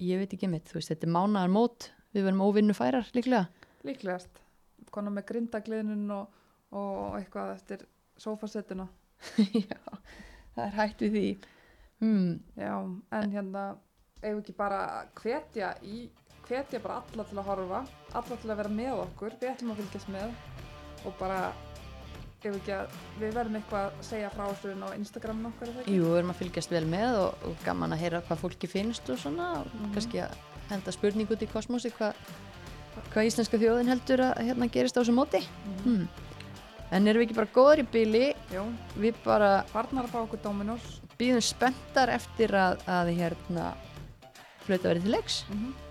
Speaker 2: ég veit ekki mitt, þú veist, þetta er mánaðar mót, við verðum óvinnu færar líklega.
Speaker 1: Líklegast. Konar með grindagliðnun og, og eitthvað eftir sófasettuna. [LAUGHS]
Speaker 2: Já, það er hægt við því. Hmm,
Speaker 1: Já, en hérna ef ekki bara hvetja í hvetja bara alla til að horfa alla til að vera með okkur, við ætlum að fylgjast með og bara ef ekki að við verðum eitthvað að segja frá þessu á Instagramin okkar það ekki?
Speaker 2: jú, við verðum að fylgjast vel með og, og gaman að heyra hvað fólki finnst og svona, og
Speaker 1: Mhm.
Speaker 2: kannski að henda spurning út í kosmosi hvað hvað íslenska þjóðin heldur að hérna gerist á þessu móti.
Speaker 1: Mhm.
Speaker 2: Hmm. En erum við ekki bara góður í bíli,
Speaker 1: Jú,
Speaker 2: við bara
Speaker 1: farnar að fá okkur Dominos
Speaker 2: býðum spenntar eftir að, að hérna flöta verið til leiks.
Speaker 1: mm